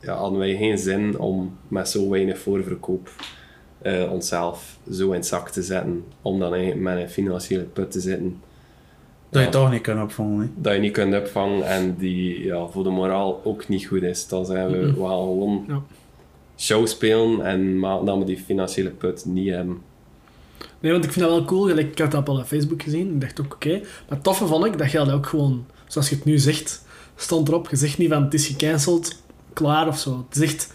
ja, hadden wij geen zin om met zo weinig voorverkoop eh, onszelf zo in het zak te zetten, om dan eigenlijk met een financiële put te zitten Dat je Ja. toch niet kan opvangen. hè. dat je niet kunt opvangen en die ja, voor de moraal ook niet goed is. Dan zijn we we gaan gewoon Ja. show spelen en maar dat we die financiële put niet hebben. Nee, want ik vind dat wel cool. Gelijk, Ik had dat al op Facebook gezien. Ik dacht ook, oké. Maar het toffe vond ik, dat geldt ook gewoon, zoals je het nu zegt, stond erop. Je zegt niet van, het is gecanceld, klaar of zo. Het is echt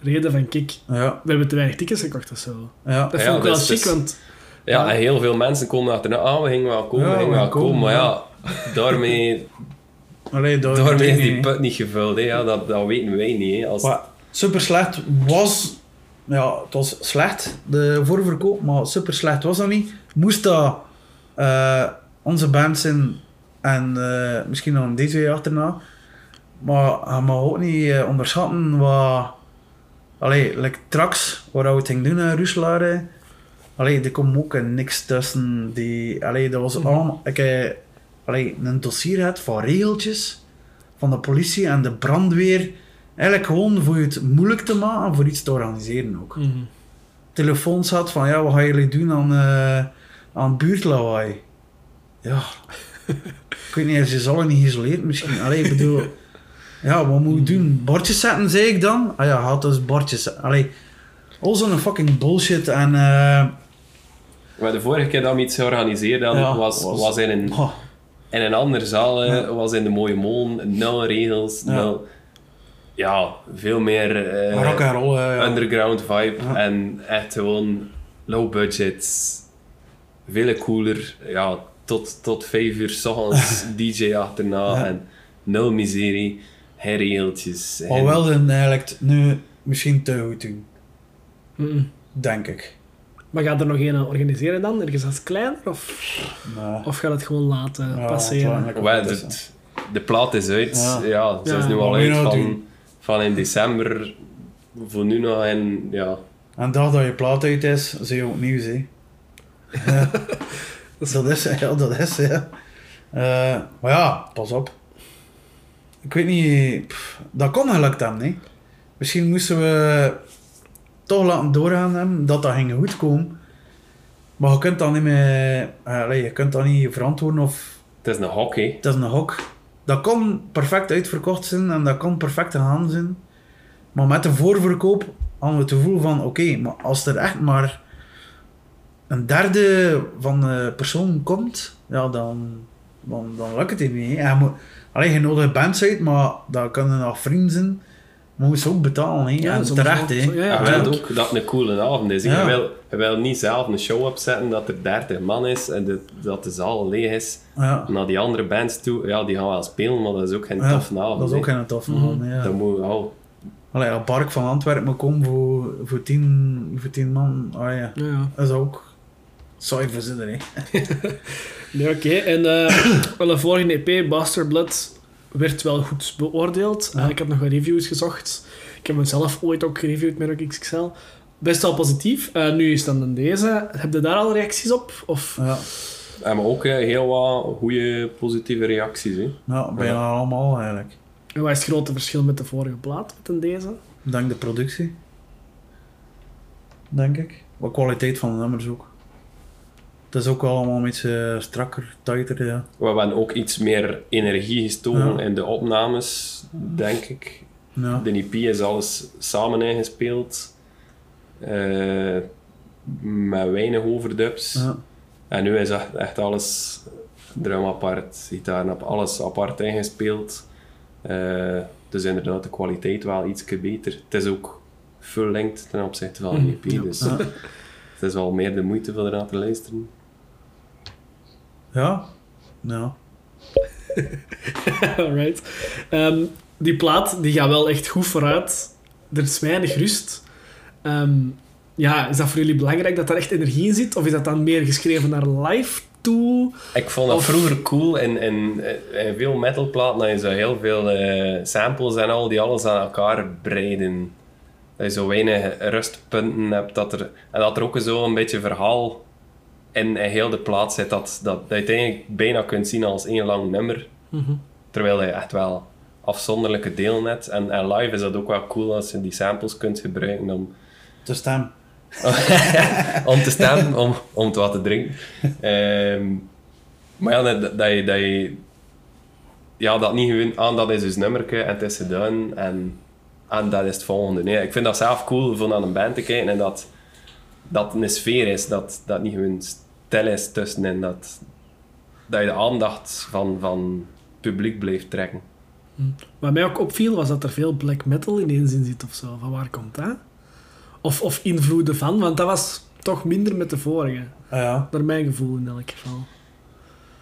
reden van, kijk, Ja, we hebben te weinig tickets gekocht of zo. ja. Dat Ja, vond ik wel dus- chic, dus- want... Ja, en heel veel mensen komen achterna, ah, we gingen wel komen, Ja, we gingen wel komen. Maar ja. daarmee Allee, Daarmee is die niet. put niet gevuld, hè. Ja, dat, dat weten wij niet. Hè. Als, Maar super slecht was. Ja, het was slecht, de voorverkoop, maar super slecht was dat niet. Moest dat eh, onze band zijn en eh, misschien nog een DJ achterna. Maar je mag ook niet eh, onderschatten wat. Allee, like Trax, waar we het gingen doen in Ruslaren. Allee, er komt ook niks tussen. Die, allee, dat was allemaal. Ik heb allee, een dossier gehad van regeltjes van de politie en de brandweer. Eigenlijk gewoon voor het moeilijk te maken en voor iets te organiseren ook. Mhm. Telefoon zat van ja, wat gaan jullie doen aan, eh aan buurtlawaai? Ja. ik weet niet, ze zullen niet geïsoleerd misschien. Allee, ik bedoel... Ja, wat moet ik doen? Bordjes zetten, zei ik dan? Ah ja, had dus bordjes zetten. Allee, al zo'n fucking bullshit en... eh Maar de vorige keer dat we iets georganiseerd hadden, Ja, was, was- was, in, een, oh, in een andere zaal, hè. Ja. was in de Mooie Molen, nul regels, Ja. nul... Ja, veel meer rock and roll, ja. underground vibe Ja. en echt gewoon low budget, veel cooler, ja, tot, tot vijf uur s ochtends DJ achterna Ja. en nul miserie, geen- Alhoewel ze eigenlijk nu misschien te goed doen, denk ik. Maar gaat er nog een organiseren dan? Ergens als kleiner? Of, of gaat het gewoon laten ja, passeren? het de, de plaat is uit. Ja. Ja, ze is nu al uit nou van, doen? van in december. Voor nu nog in, ja. En dag dat je plaat uit is, zie je ook nieuws, hè. Dat is, ja, dat is, ja. Eh, maar ja, pas op. Ik weet niet, pff, dat kon gelukt hebben, hè. Misschien moesten we toch laten doorgaan hebben, dat dat ging goed komen. Maar je kunt dat niet meer, je kunt dat niet verantwoorden of Het is een hockey. het is een hok. Dat kon perfect uitverkocht zijn en dat kon perfect gegaan zijn. Maar met de voorverkoop hadden we het gevoel van, oké, maar als er echt maar een derde van de persoon komt, ja, dan, dan, dan lukt het niet. hè. En je moet, alleen je nodigt bands uit, maar dat kunnen nog vrienden zijn. Maar ze ook betalen, hè. Ja, en terecht, hè. Ja, ja, ook dat het een coole avond is. Ja. Je, wil, je wil niet zelf een show opzetten dat er 30 man is en de, dat de zaal leeg is. Ja, Naar die andere bands toe, ja, die gaan wel spelen, maar dat is ook geen Ja, toffe avond. dat is ook geen tof Mhm. man, ja. Dat moet, oh, Allee, een park van Antwerpen moet komen voor, voor, tien, voor tien man, ah ja. Ja, ja. Dat is ook saai verzinnen, hè. Nee, oké. En eh wel de volgende EP, Bastard Blood, werd wel goed beoordeeld. Ja. Eh, ik heb nog wat reviews gezocht. Ik heb hem zelf ooit ook gereviewd met Rock XXL. Best wel positief. Eh, nu is dan in deze. Heb je daar al reacties op? Of... Ja, en maar ook heel wat goede positieve reacties. Hè. ja bijna allemaal eigenlijk. En wat is het grote verschil met de vorige plaat, met in deze? Dank de productie. Denk ik. Wat kwaliteit van de nummers ook. Het is ook wel allemaal een beetje strakker, tighter, ja. We hebben ook iets meer energie gestoken in de opnames, denk ik. ja. De EP is alles samen ingespeeld. eh, met weinig overdubs. ja. En nu is echt, echt alles drum apart, gitaar op alles apart ingespeeld. Eh, dus inderdaad, de kwaliteit wel iets beter. Het is ook full length ten opzichte van een EP. Ja. Dus het is wel meer de moeite voor ernaar te luisteren. Ja. Ja. Alright. Ehm, die plaat die gaat wel echt goed vooruit. Er is weinig rust. Ehm, ja, is dat voor jullie belangrijk dat er echt energie in zit? Of is dat dan meer geschreven naar live toe? Ik vond dat Of- vroeger cool in, in, in veel metalplaten dat je zo heel veel eh, samples en al die alles aan elkaar breiden. Dat je zo weinig rustpunten hebt dat er, en dat er ook zo een beetje verhaal in, in heel de plaat zit dat, dat, dat je het eigenlijk bijna kunt zien als één lang nummer. Terwijl je echt wel afzonderlijke delen hebt. En, en live is dat ook wel cool als je die samples kunt gebruiken om, De stem. om te staan, om, om te wat te drinken. Ehm, maar ja, dat, dat je, dat je... Ja, dat niet gewoon aan, dat is dus nummerke en het is gedaan en, en dat is het volgende. Nee, ik vind dat zelf cool van aan een band te kijken en dat dat een sfeer is, dat dat niet gewoon stil is tussenin, dat, dat je de aandacht van, van het publiek blijft trekken. Wat mij ook opviel, was dat er veel black metal ineens in zit of zo. Van waar komt dat? Of, of invloeden van, want dat was toch minder met de vorige. Ah, ja. Naar mijn gevoel in elk geval.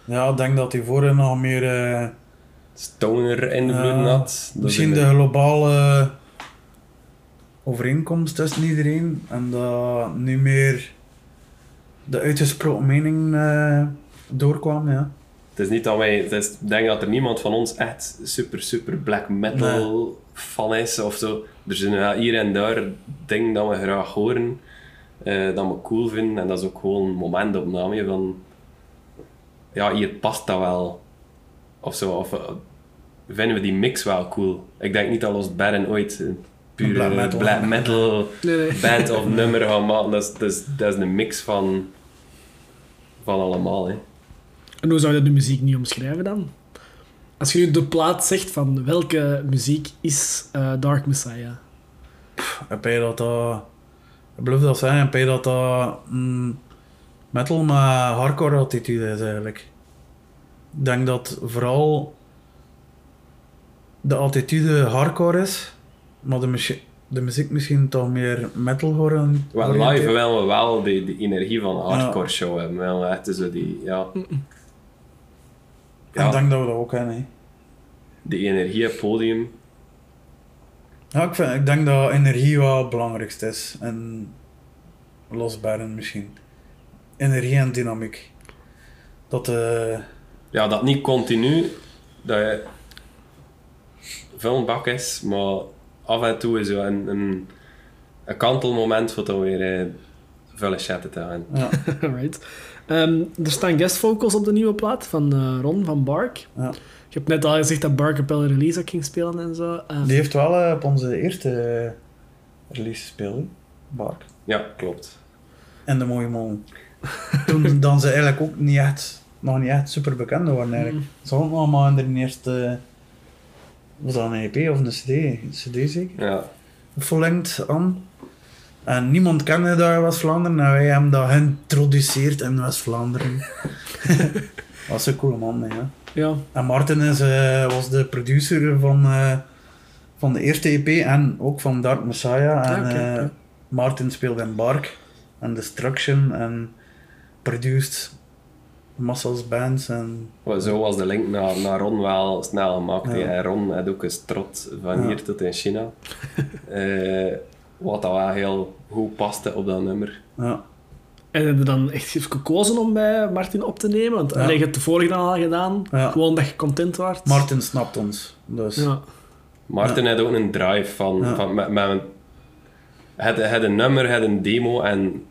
Ja, ik denk dat die vorige nog meer... eh stoner invloeden Ja, had. Misschien is de globale overeenkomst tussen iedereen en dat nu meer de uitgesproken mening eh, doorkwam, ja. Het is niet dat wij... Het is, ik denk dat er niemand van ons echt super, super black metal fan is of zo. Er zijn wel hier en daar dingen dat we graag horen, eh, dat we cool vinden. En dat is ook gewoon een momentopname van... Ja, hier past dat wel. Of zo. Of eh, vinden we die mix wel cool. Ik denk niet dat Lost Baron ooit een pure Black black metal. metal, Nee, nee. band of nummer gaan maken. Dat is, dat is, dat is een mix van... Van allemaal, hè. En hoe zou je de muziek niet omschrijven dan? Als je nu de plaat zegt van welke muziek is eh, Dark Messiah? Heb je dat dat... Ik beloof dat zeggen, heb je dat dat mm, metal met hardcore attitude is eigenlijk. Ik denk dat vooral de attitude hardcore is, maar de, de muziek misschien toch meer metal worden. Wel, live willen we wel die, die energie van een hardcore show hebben. We willen echt zo die, ja, Ja. ik denk dat we dat ook hebben. hè. die energie op het podium. Ja, ik, vind, ik denk dat energie wel het belangrijkste is. En losbaren misschien. Energie en dynamiek. Dat eh Ja, dat niet continu dat je veel een bak is, maar af en toe is zo een, een, een kantelmoment voor dan weer vuile shit te gaan. ja, Alright. Ehm, er staan guest vocals op de nieuwe plaat van eh, Ron van Bark. ja. Je hebt net al gezegd dat Bark op een release ook ging spelen en zo. Ehm, Die heeft wel eh, op onze eerste release gespeeld, Bark. Ja, klopt. En de mooie man. Toen dan ze eigenlijk ook niet echt, nog niet echt super bekend waren eigenlijk. Ze hadden nog maar in de eerste, was dat een EP of een CD? Een CD zeker? Ja. verlengd aan. En niemand kende daar West-Vlaanderen en wij hebben dat geïntroduceerd in West-Vlaanderen. dat was een coole man, hè. ja. En Martin is, eh, was de producer van, eh, van de eerste EP en ook van Dark Messiah. En Ah, oké, eh, oké. Martin speelde in Bark en Destruction en produced massas bands en Zo was de link naar, naar Ron wel snel gemaakt. Ja. Ron had ook een strot van Ja. hier tot in China. Eh, wat dat wel heel goed paste op dat nummer. ja. En heb je dan echt gekozen om bij Martin op te nemen? Want Ja. hebt de vorige dan al gedaan. Ja. Gewoon dat je content waart. Martin snapt ons. Dus. Ja. Martin had ook een drive van, Ja. van met, met een, het, het een nummer, het een demo en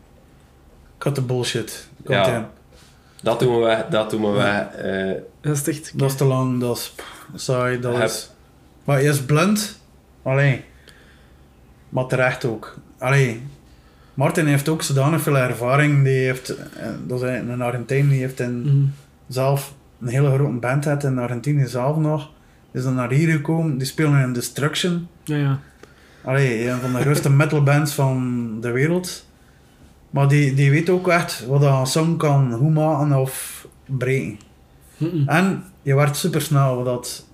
Cut the bullshit. Ja. Dat doen we dat doen we. Eh, Dat is echt... Dat is te lang, dat is saai, dat Heb- is... Maar je is blind. Allee. Maar terecht ook. Allee. Martin heeft ook zodanig veel ervaring. Die heeft... eh, Dat is een Argentijn, die heeft in, Mhm. zelf een hele grote band had in Argentinië zelf nog. Is dan naar hier gekomen. Die spelen in Destruction. Ja, ja. Allee, een van de grootste metalbands van de wereld. Maar die, die weet ook echt wat een song kan goed maken of breken. En je werd super snel, wat dat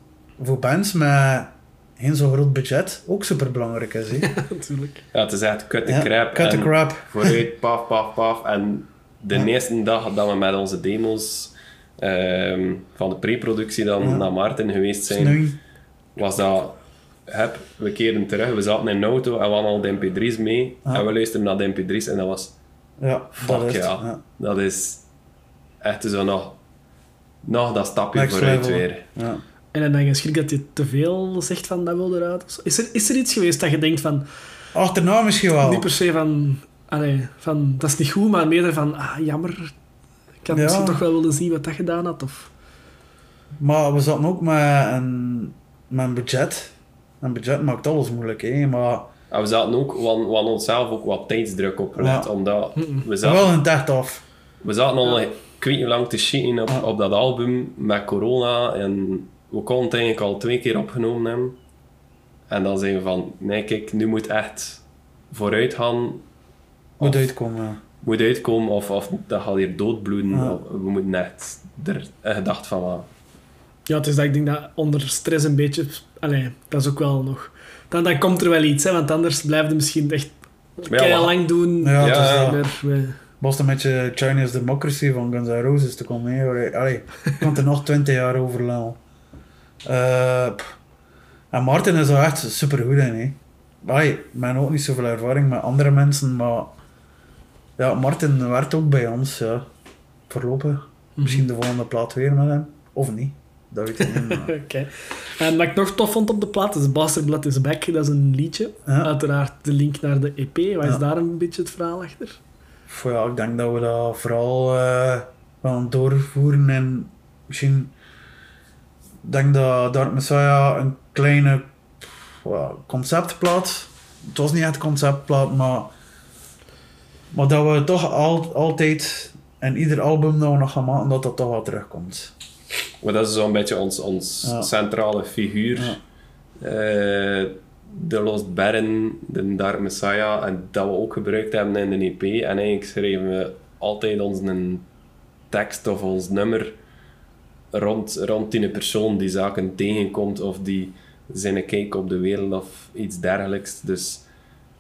voor bands met geen zo groot budget ook super belangrijk is. hè. Natuurlijk. ja, het is echt cut the Ja, crap. Cut the en crap. Vooruit, paf, paf, paf. En de Ja. eerste dag dat we met onze demos ehm, van de pre-productie dan Ja. naar Martin geweest zijn, Snoei. was dat... Heb, we keerden terug, we zaten in een auto en we hadden al de mp3's mee. Ja. En we luisterden naar de mp3's en dat was... Ja, Fuck dat ja. Ja. Dat is echt zo nog, nog dat stapje Next vooruit level. weer. Ja. En dan denk je schrik dat je te veel zegt van dat wil eruit. Is er, is er iets geweest dat je denkt van... Achterna misschien wel. Niet per se van... Allee, van dat is niet goed, maar meer van... Ah, jammer. Ik had Ja. misschien toch wel willen zien wat dat gedaan had. Of... Maar we zaten ook met een, met een budget. Een budget maakt alles moeilijk, hè. Maar En we zaten ook, we hadden we hadden onszelf ook wat tijdsdruk opgelegd, Ja. omdat we zaten, wel een echt af. we zaten al, ik weet niet lang te sheeten op, Ja. op dat album met corona en we konden het eigenlijk al twee keer opgenomen hebben. En dan zijn we van, nee kijk, nu moet echt vooruit gaan. Moet uitkomen. ja. moet uitkomen of, of dat gaat hier doodbloeden. Ja. We moeten echt er een gedacht van maken. Ja, het is dat ik denk dat onder stress een beetje... Allee, dat is ook wel nog... Dan, dan komt er wel iets, hè, want anders blijf je misschien echt ja, lang doen. Ja, Ja, het is ja. Was een beetje Chinese Democracy van Guns N' Roses te komen. hè. Allee, je kan er nog twintig jaar over lullen. Eh, en Martin is er echt super goed in. Hè. Allee, ik ben ook niet zoveel ervaring met andere mensen, maar ja, Martin werkt ook bij ons. Ja. Voorlopig. Misschien de volgende plaat weer met hem. Of niet. Dat weet ik niet. Oké. En wat ik nog tof vond op de plaat is Bastard Blood is Back. Dat is een liedje. Ja. Uiteraard de link naar de EP. Wat is Ja. daar een beetje het verhaal achter? Ja, ik denk dat we dat vooral eh gaan doorvoeren en misschien... Ik denk dat Dark Messiah een kleine ja, conceptplaat... Het was niet echt conceptplaat, maar... Maar dat we toch al, altijd... En ieder album dat we nog gaan maken, dat dat toch wel terugkomt. Maar dat is zo'n beetje ons, ons Ja. centrale figuur. Ja. Eh, de Lost Baron, de Dark Messiah, en dat we ook gebruikt hebben in de EP. En eigenlijk schreven we altijd onze tekst of ons nummer rond, rond die persoon die zaken tegenkomt of die zijn kijk op de wereld of iets dergelijks. Dus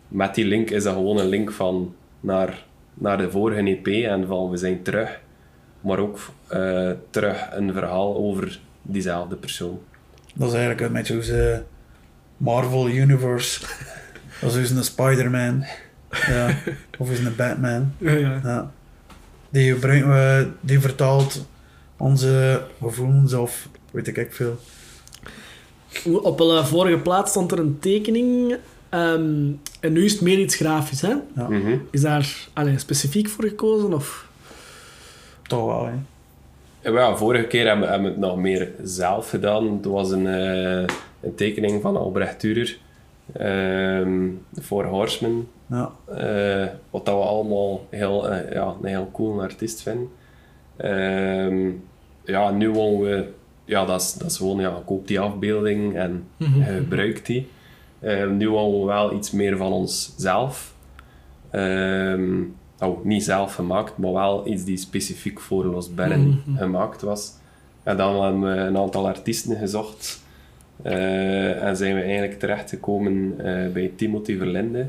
met die link is dat gewoon een link van naar, naar de vorige EP en van we zijn terug. Maar ook eh, terug een verhaal over diezelfde persoon. Dat is eigenlijk een beetje hoe ze Marvel Universe. Dat is een Spider-Man. Ja. Of is een Batman. Ja, ja. Ja. Die, gebruiken we, die vertaalt onze gevoelens of weet ik ik veel. Op de vorige plaat stond er een tekening. ehm, en nu is het meer iets grafisch, hè? Ja. Mhm. Is daar allee, specifiek voor gekozen? Of? Toch wel, hè. Ja, vorige keer hebben we, hebben we het nog meer zelf gedaan. Het was een, eh, een tekening van Albrecht Dürer. ehm voor Horseman. Ja. eh, wat dat we allemaal heel, eh, ja, een heel cool artiest vinden. Ehm, ja, nu wonen we... Ja, dat is, dat is gewoon... Ja, koop die afbeelding en Mhm. gebruik die. Ehm, nu wonen we wel iets meer van onszelf. Ehm nou, niet zelf gemaakt, maar wel iets die specifiek voor Los Berren Mhm. gemaakt was. En dan hebben we een aantal artiesten gezocht. Eh, en zijn we eigenlijk terechtgekomen eh bij Timothy Verlinde.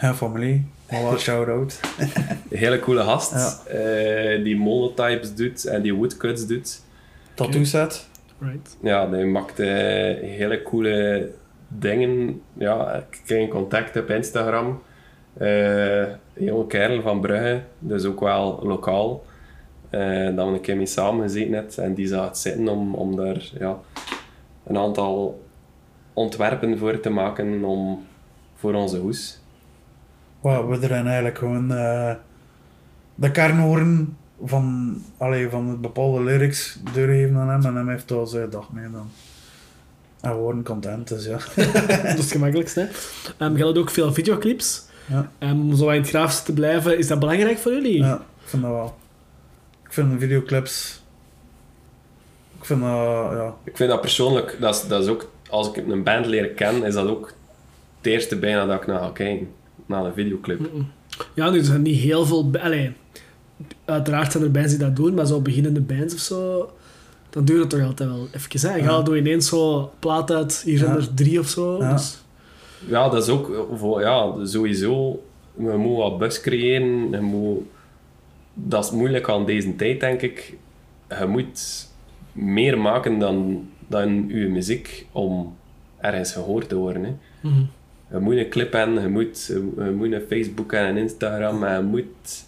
Ja, familie. Wel shout-out. Hele coole gast, Ja. eh, die monotypes doet en die woodcuts doet. Tattoo set. Right. Ja, die maakt eh, hele coole dingen. Ja, ik kreeg contact op Instagram. Een jonge kerel van Brugge, dus ook wel lokaal. eh dat we een keer mee samen gezeten net en die zag het zitten om, om daar ja, een aantal ontwerpen voor te maken om, voor onze hoes. Waar we er eigenlijk gewoon eh, de kernhoorn van, allee, van het bepaalde lyrics doorgeven aan hem en hem heeft al zijn dag mee dan. En we worden content, dus ja. dat is het gemakkelijkste. Hè? Um, je had ook veel videoclips. Ja. Um, om zo in het grafische te blijven, is dat belangrijk voor jullie? Ja, ik vind dat wel. Ik vind de videoclips... Ik vind dat, ja... Ik vind dat persoonlijk, dat is, dat is ook, als ik een band leren kennen, is dat ook het eerste bijna dat ik naar ga kijken. Naar een videoclip. Ja, nu er zijn niet heel veel... Allee, uiteraard zijn er bands die dat doen, maar zo beginnende bands of zo, dan duurt het toch altijd wel even. Hè? Je Ja. gaat door ineens zo plaat uit, hier zijn Ja. er drie of zo. Ja. Dus, Ja, dat is ook voor, ja, sowieso. Je moet wat bus creëren. Je moet, dat is moeilijk aan deze tijd, denk ik. Je moet meer maken dan, dan je muziek om ergens gehoord te worden. Hè. mhm. Je moet een clip hebben, je moet, je moet een Facebook en een Instagram en je moet...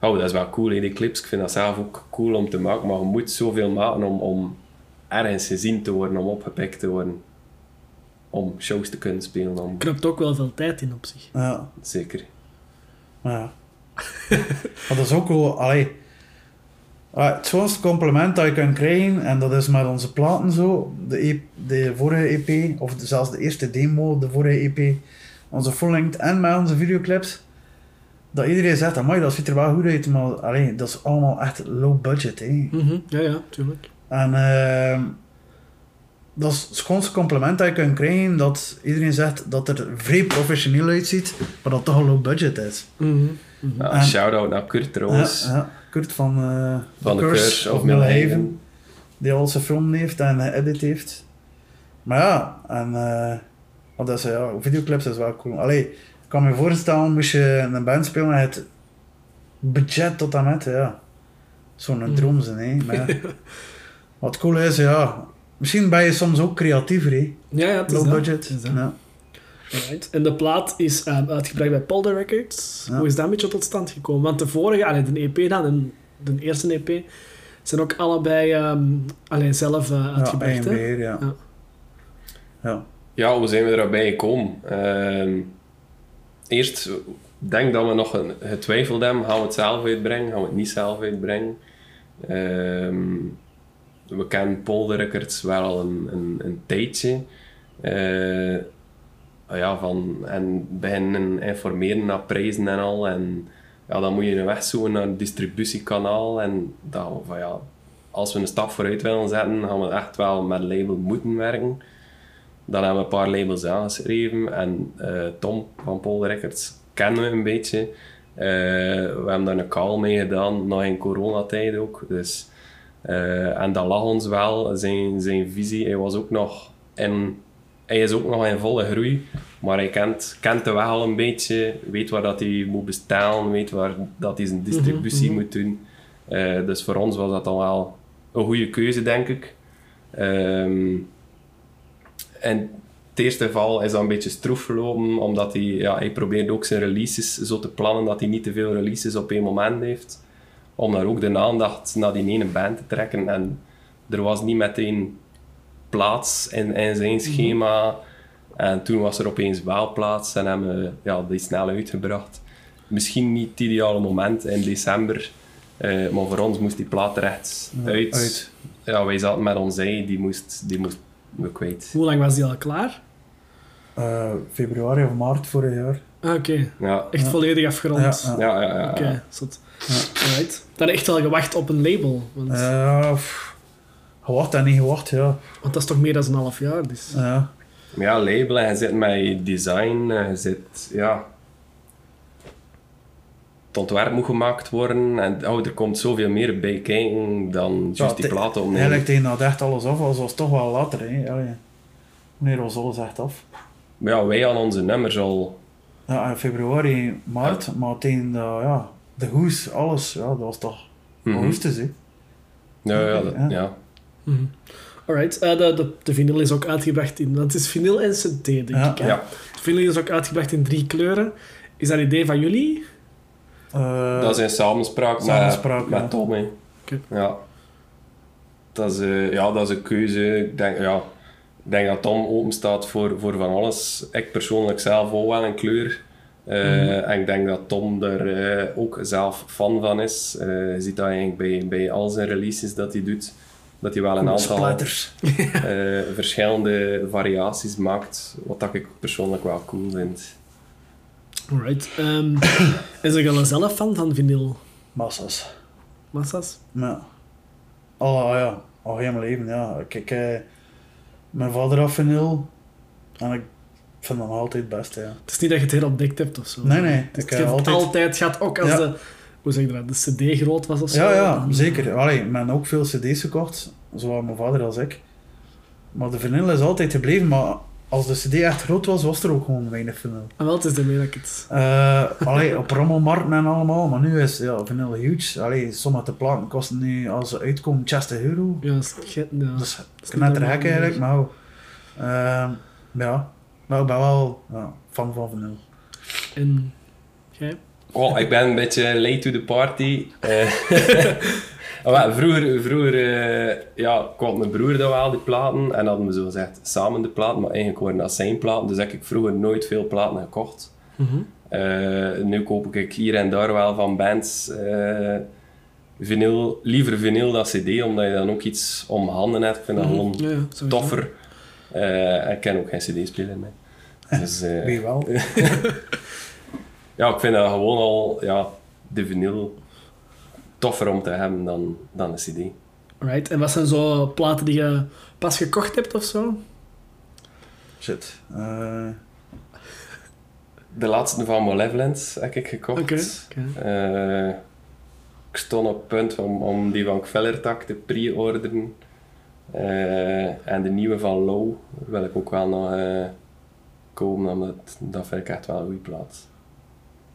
Oh, dat is wel cool, hè, die clips. Ik vind dat zelf ook cool om te maken, maar je moet zoveel maken om, om ergens gezien te worden, om opgepikt te worden. Om shows te kunnen spelen, om... knapt ook wel veel tijd in op zich. ja. Zeker. Maar ja. maar dat is ook wel... Allee, Ah, het schoonste compliment dat je kunt krijgen, en dat is met onze platen zo, de, E- de vorige EP, of de- zelfs de eerste demo, de vorige EP, onze full-length en met onze videoclips, dat iedereen zegt, amai, dat ziet er wel goed uit, maar allee, dat is allemaal echt low budget. Hè. Mhm. Ja, ja, tuurlijk. En ehm, dat is het schoonste compliment dat je kunt krijgen, dat iedereen zegt dat er vrij professioneel uitziet, maar dat toch een low budget is. Ja, En- Shout-out naar Kurt trouwens. Ja, ja. Kurt van, eh Van de Curse of Millhaven. Die al zijn film heeft en geëdit heeft. Maar ja, en eh, wat dat is, ja, videoclips is wel cool. Allee, ik kan me voorstellen, moest je in een band spelen en het budget tot en met, ja. Zo'n Mm. droom zijn, hè. Maar. Wat cool is, ja, Misschien ben je soms ook creatiever, hè? Ja, ja, het is Low dat. budget. Het is dat. Ja. Alright. En de plaat is ehm, uitgebracht bij Polder Records. Ja. Hoe is dat een beetje tot stand gekomen? Want de vorige, allee, de EP dan, en de eerste EP, zijn ook allebei ehm alleen zelf eh, Ja, uitgebracht. hè? beheer, ja. Ja. Ja. Ja, hoe zijn we erbij gekomen? Ehm, eerst, ik denk dat we nog een- getwijfeld hebben, gaan we het zelf uitbrengen, gaan we het niet zelf uitbrengen? Ehm, we kennen Polder Records wel een, een, een tijdje. Eh, ja, van, en beginnen informeren naar prijzen en al. En ja, dan moet je een weg zoeken naar een distributiekanaal. En dat, van, ja, als we een stap vooruit willen zetten, gaan we echt wel met label moeten werken. Dan hebben we een paar labels aangeschreven. En eh, Tom van Paul Records kennen we een beetje. Eh, we hebben daar een call mee gedaan, nog in coronatijd ook. Dus, eh, en dat lag ons wel, zijn, zijn visie. Hij was ook nog in... Hij is ook nog in volle groei, maar hij kent, kent de weg al een beetje, weet waar dat hij moet bestellen, weet waar dat hij zijn distributie mhm. moet doen. Eh, dus voor ons was dat dan wel een goede keuze, denk ik. Ehm, en het eerste geval is dat een beetje stroef verlopen, omdat hij, ja, hij probeerde ook zijn releases zo te plannen dat hij niet te veel releases op één moment heeft. Om daar ook de aandacht naar die ene band te trekken. En er was niet meteen plaats in, in zijn schema. En toen was er opeens wel plaats en hebben we ja, die snel uitgebracht. Misschien niet het ideale moment in december, eh, maar voor ons moest die plaat er echt Ja, uit. uit. Ja, wij zaten met ons ei, die moest, die moest we kwijt. Hoe lang was die al klaar? Eh, februari of maart vorig jaar. Ah, Oké, Ja, echt Ja. volledig afgerond. Ja, ja. ja, ja. ja, Oké, ja. zot. Ja. Alright. Dan echt wel gewacht op een label. Want, Eh, pff, gewacht en niet gewacht, ja. want dat is toch meer dan een half jaar. Dus. Ja. Maar ja, labelen, je zit met design, eh, je zit, ja... Het ontwerp moet gemaakt worden en oh, er komt zoveel meer bij kijken dan juist die te- platen opnemen. Eigenlijk tegen dat echt alles af was, was toch wel later, hè. Allee. Wanneer was alles echt af? Maar ja, wij aan onze nummers al... Ja, in februari, maart, maar tegen de, ja, de hoes, alles, ja, dat was toch Mhm. augustus, hè. Ja, ja, dat- Ja. ja. Mhm. Alright, eh, de, de, de vinyl is ook uitgebracht in... Dat is vinyl en CD, denk Ja. ik. Hè? Ja, De vinyl is ook uitgebracht in drie kleuren. Is dat een idee van jullie? Eh, dat is in samenspraak, samenspraak, met, ja. met Tom. hè. Oké. Ja. Dat is, eh, ja, dat is een keuze. Ik denk, ja, ik denk dat Tom open staat voor, voor van alles. Ik persoonlijk zelf ook wel een kleur. Eh, Mhm. En ik denk dat Tom er eh, ook zelf fan van is. Eh, je ziet dat eigenlijk bij, bij al zijn releases dat hij doet. Dat hij wel een aantal eh, verschillende variaties maakt. Wat dat ik persoonlijk wel cool vind. Alright. ehm is er al zelf fan van vinyl? Massas. Massas? Ja. Al, ja, al heel mijn leven, ja. Kijk, eh, mijn vader had vinyl. En ik vind dat nog altijd het beste, ja. Het is niet dat je het herontdekt hebt of zo. Nee, nee. Het Ik heeft heb altijd... altijd... gehad, ook als Ja. de... Hoe zeg je dat? De cd groot was of zo. Ja, ja, dan- zeker. Allee, men ook veel cd's gekocht. Zowel mijn vader als ik. Maar de vinyl is altijd gebleven, maar als de cd echt groot was, was er ook gewoon weinig vinyl. En wel, het is ermee dat ik het... Eh allee, op rommelmarkten en allemaal, maar nu is ja, vinyl huge. Allee, sommige platen kosten nu, als ze uitkomen, 60 euro. Ja, dat is ge- ja. Dat is gek eigenlijk, maar uh, ja. Maar ik ben wel ja, fan van vinyl. En... Jij? Oh, ik ben een beetje late to the party. Eh, maar vroeger, vroeger eh, ja, kwam mijn broer dan wel die platen en hadden we zo gezegd samen de platen, maar eigenlijk waren dat zijn platen, dus heb ik vroeger nooit veel platen gekocht. Mhm. Eh, nu koop ik hier en daar wel van bands eh, vinyl, liever vinyl dan cd, omdat je dan ook iets om handen hebt. Ik vind dat Mhm. gewoon Ja, ja, sowieso. toffer. Eh, en ik ken ook geen cd-speler mee. Dus, eh, Wie wel? ja, ik vind dat gewoon al ja, de vinyl toffer om te hebben dan, dan een cd. Alright, en wat zijn zo platen die je pas gekocht hebt of zo? Shit. Eh, De laatste van Malevolence heb ik gekocht. Oké. Eh, ik stond op het punt om, om die van Kvellertak te pre-orderen. Eh, en de nieuwe van Low wil ik ook wel nog eh, komen, omdat dat vind ik echt wel een goede plaat.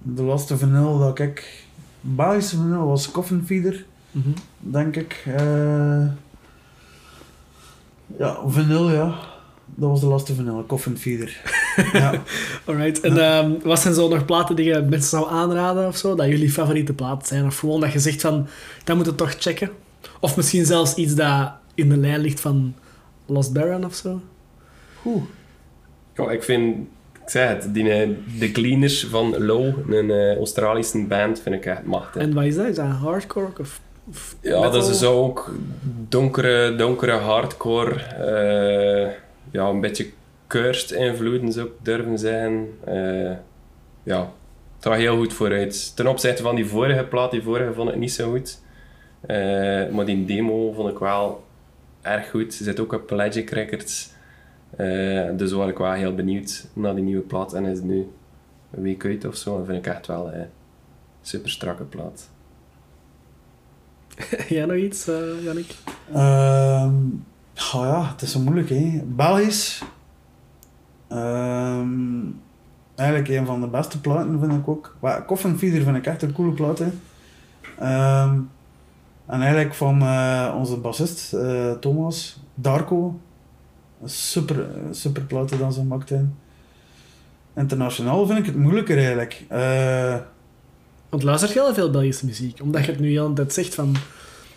de laatste vinyl dat ik... Belgische vinyl was Coffin Feeder, Mhm. denk ik. Eh, Ja, vanille, ja. Dat was de laatste vanille, Coffin Feeder. ja. Alright. En ehm, wat zijn zo nog platen die je mensen zou aanraden of zo? Dat jullie favoriete platen zijn? Of gewoon dat je zegt van, dat moet je toch checken? Of misschien zelfs iets dat in de lijn ligt van Lost Baron of zo? Oeh. Ja, ik vind, ik zei het, die, eh, de Cleaners van Low, een eh, Australische band, vind ik echt machtig. En wat is dat? Is dat hardcore of, of Ja, metal? dat is zo ook donkere, donkere hardcore. eh, ja, een beetje cursed invloeden zou ik durven zijn. Eh, ja, het gaat heel goed vooruit. Ten opzichte van die vorige plaat, die vorige vond ik niet zo goed. Maar die demo vond ik wel erg goed. Ze zit ook op Pelagic Records. Eh, dus was ik wel heel benieuwd naar die nieuwe plaat. En is het nu een week uit of zo. Dat vind ik echt wel een super strakke plaat. Jij nog iets, eh Jannik? Ehm, oh ja, het is zo moeilijk, hè. Belgisch. Ehm, eigenlijk een van de beste platen, vind ik ook. Well, Coffin Feeder vind ik echt een coole plaat, hè. Ehm, en eigenlijk van eh, onze bassist, eh, Thomas, Darko. Super, super platen dan ze gemaakt hebben. Internationaal vind ik het moeilijker, eigenlijk. Eh, Want luistert je heel veel Belgische muziek? Omdat je het nu heel tijd zegt van...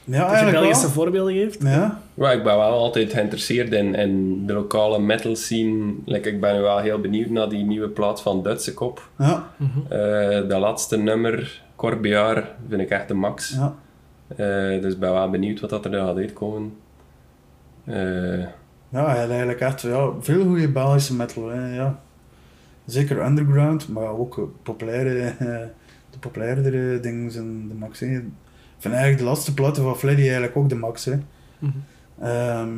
ja, dat je Belgische wel. voorbeelden geeft. Ja. Ja, ik ben wel altijd geïnteresseerd in, in de lokale metal scene. Like, ik ben nu wel heel benieuwd naar die nieuwe plaat van Duitse Kop. Ja, Mhm. Eh dat laatste nummer, Corbiar, vind ik echt de max. ja. Eh, dus ik ben wel benieuwd wat dat er gaat uitkomen. Eh, Ja, eigenlijk echt ja, veel goede Belgische metal. Hè, ja. Zeker underground, maar ook eh, populaire, eh, de populairdere dingen zijn de max. Hè. Ik vind eigenlijk de laatste platen van Freddy eigenlijk ook de max. Hè. Mhm. Ehm,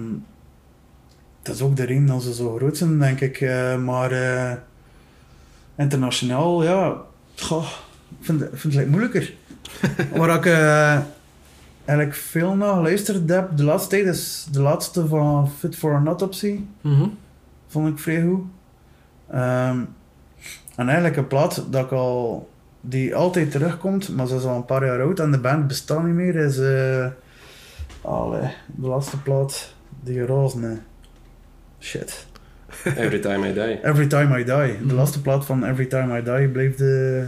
dat is ook de reden dat ze zo groot zijn, denk ik. eh, maar internationaal, ja, goh, ik vind, vind het moeilijker. Waar ik eigenlijk veel naar geluisterd heb de laatste tijd is de laatste van Fit for an Autopsy. Mhm. Vond ik vrij goed. Ehm, en eigenlijk een plaat dat ik al, die altijd terugkomt, maar ze is al een paar jaar oud en de band bestaat niet meer, is eh allee, de laatste plaat, die razende. Shit. every time I die. Every Time I Die. Mhm. De laatste plaat van Every Time I Die bleef de...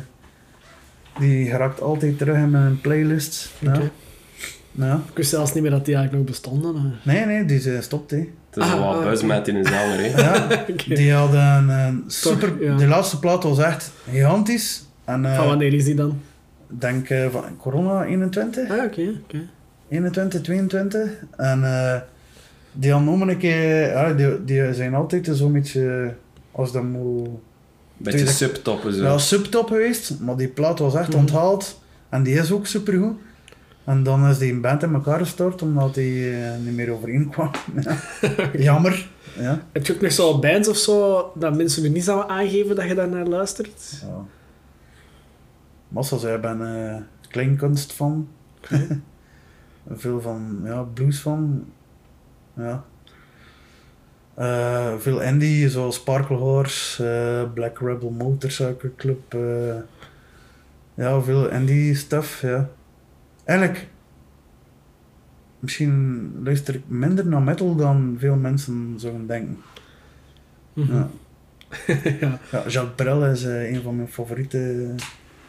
Die geraakt altijd terug in mijn playlist. Ja. Ja. Ik wist zelfs niet meer dat die eigenlijk nog bestonden. hè. Nee, nee, die is gestopt, hè. Het is Ah, wel ah, buzz oké. met in een zanger, hè. Ja, die hadden een super... ja. De laatste plaat was echt gigantisch. En eh, Van wanneer is die dan? ik denk eh, van corona 21, Ah, oké. oké. 21, 22. En eh, die hadden nog een keer... Ja, die, die zijn altijd zo'n beetje... Als dat moet... Beetje Tweede- subtoppen zo. Ja, subtop geweest, maar die plaat was echt Mhm. onthaald. En die is ook supergoed. En dan is die band in elkaar gestort, omdat die eh, niet meer overeen kwam. Ja. Jammer. Ja. Heb je ook nog zo bands of zo dat mensen nu niet zouden aangeven dat je daar naar luistert? ja. Massa zei, ik ben eh kleinkunst van. veel van ja, blues van. Ja. Eh, veel indie, zoals Sparkle Horse, Black Rebel Motorcycle Club. ja, veel indie stuff, ja. Eigenlijk, misschien luister ik minder naar metal dan veel mensen zouden denken. Mhm. Ja. ja. Ja, Jacques Brel is eh, een van mijn favoriete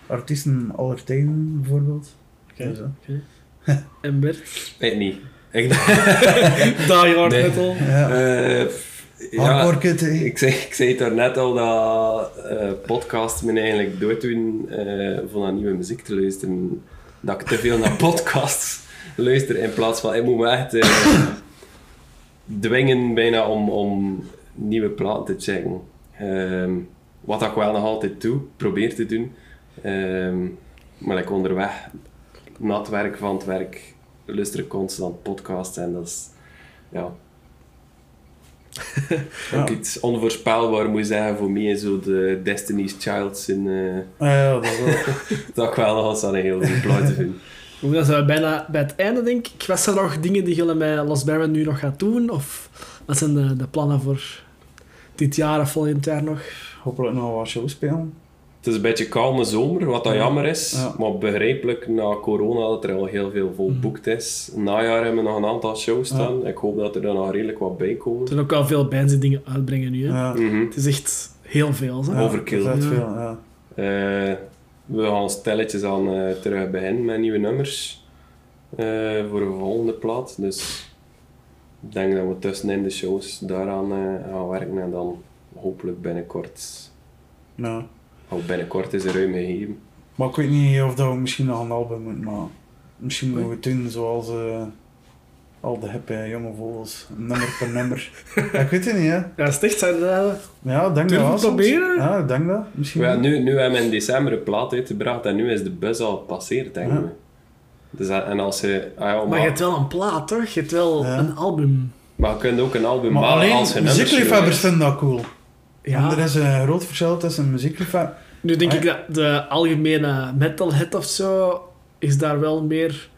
artiesten aller tijden, bijvoorbeeld. Oké. Dus, oké. En Bert? Nee, niet. Ik, Die hard Nee. metal. ja. Eh, ja, kid, ik, zei, ik zei het daarnet al dat eh podcasts me eigenlijk dooddoen eh voor naar nieuwe muziek te luisteren. Dat ik te veel naar podcasts luister in plaats van... Ik moet me echt eh, dwingen bijna om, om nieuwe platen te checken. Ehm, wat ik wel nog altijd doe, probeer te doen. Ehm, maar ik onderweg, na het werk, van het werk, luister ik constant podcasts en dat is... Ja, ook Ja. iets onvoorspelbaar moet je zeggen voor mij, zo de Destiny's Child in eh Ah, ja, dat is wel. dat ik wel aan een heel goed plaatje vind. Hoe dan zijn we bijna bij het einde, denk ik. Was er nog dingen die jullie met Lost Baron nu nog gaat doen? Of wat zijn de, de plannen voor dit jaar of volgend jaar nog? Hopelijk nog wat shows spelen. Het is een beetje koude zomer, wat dat Ja. jammer is. Ja. Maar begrijpelijk na corona dat er al heel veel vol boekt is. Najaar hebben we nog een aantal shows staan. Ik hoop dat er dan nog redelijk wat bij Er komen. zijn ook al veel bands die dingen uitbrengen nu. Hè. Ja. Mhm. Het is echt heel veel. Hè. Ja, Overkill. veel, ja. Eh, we gaan stilletjes aan eh, terug beginnen met nieuwe nummers eh, voor een volgende plaat. Dus ik denk dat we tussenin de shows daaraan gaan werken en dan hopelijk binnenkort. Ja. Oh, binnenkort is er ruim gegeven. Maar ik weet niet of dat we misschien nog een album moeten maken. Misschien moeten we het doen zoals eh, al de hippe jonge vogels. Nummer per nummer. ja, ik weet het niet, hè. Ja, echt? Zou je dat... Ja, denk Durf dat wel proberen? Ja, ik denk dat. Misschien. Ja, nu, nu hebben we in december een plaat uitgebracht en nu is de bus al gepasseerd, denk ik. Ja. Dus dat- en als je, ah ja, maar, Maar je hebt wel een plaat, toch? Je hebt wel Ja. een album. maar je kunt ook een album maar maken alleen als je nummers muziekliefhebbers vinden dat cool. Ja. En er is een groot verschil tussen muziekliefhebber... Nu denk Ah, ik dat de algemene metalhead of zo is daar wel meer...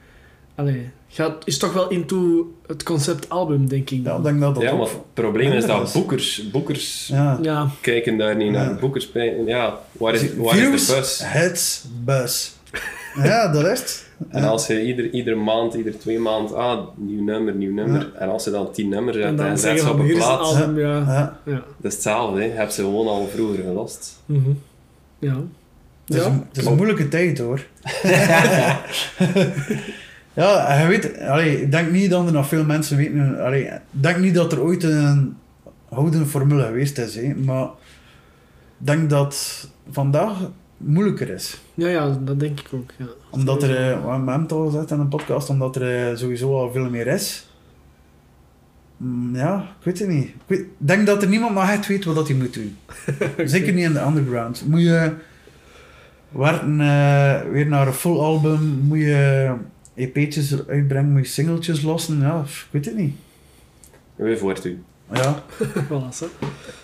Allee, gaat, is toch wel into het concept album, denk ik. Ja, ik denk dat dat Ja, ook... maar het probleem is dat boekers, boekers Ja. Ja, kijken daar niet Ja. naar. Boekers, ja, waar is, waar is Views, de bus? hits, bus. ja, dat is het. En als je ieder, iedere maand, ieder twee maanden, ah, nieuw nummer, nieuw nummer. En als je dan tien nummers hebt en, dan zet ze op een hier is een plaat, album, ja. Ja. Ja. dat is hetzelfde. Hè. Je hebt ze gewoon al vroeger gelost. Mhm. Ja. Het is, Ja. een, het is een moeilijke tijd hoor. ja, en je weet, allee, ik denk niet dat er nog veel mensen weten. Allee, ik denk niet dat er ooit een houdende formule geweest is, hè, maar ik denk dat vandaag moeilijker is. Ja, ja, dat denk ik ook. Ja. Omdat er, eh, we hebben het al gezegd in een podcast, omdat er eh, sowieso al veel meer is. Mm, Ja, ik weet het niet. Ik weet- denk dat er niemand nog echt weet wat hij moet doen. Zeker niet in de underground. Moet je werken eh, weer naar een full album, moet je EP'tjes uitbrengen, moet je singeltjes lossen. Ja, ik weet het niet. Weer voort u. Ja, Voilà, zo.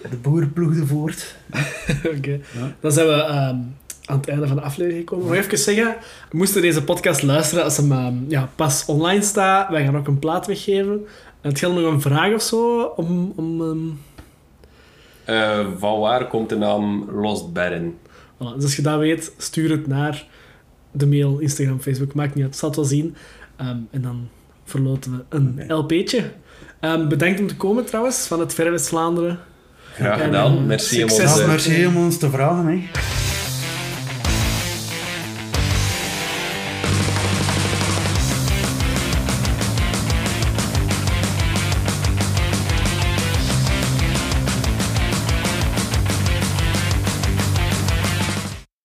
de boer ploegde voort. Oké. Ja. Dan zijn we ehm, aan het einde van de aflevering gekomen. Nog even zeggen, we moesten deze podcast luisteren als hem ehm, ja, pas online staat. Wij gaan ook een plaat weggeven. En het geldt nog een vraag of zo om... om ehm, Eh, van waar komt de naam Lost Baron? voilà. Dus als je dat weet, stuur het naar de mail, Instagram, Facebook, maakt niet uit. zal het wel zien. Ehm, en dan verloten we een. LP'tje. Ehm, bedankt om te komen trouwens, van het Verre West-Vlaanderen. Graag gedaan. Merci om succes. ons... Merci om ons te vragen. Hè.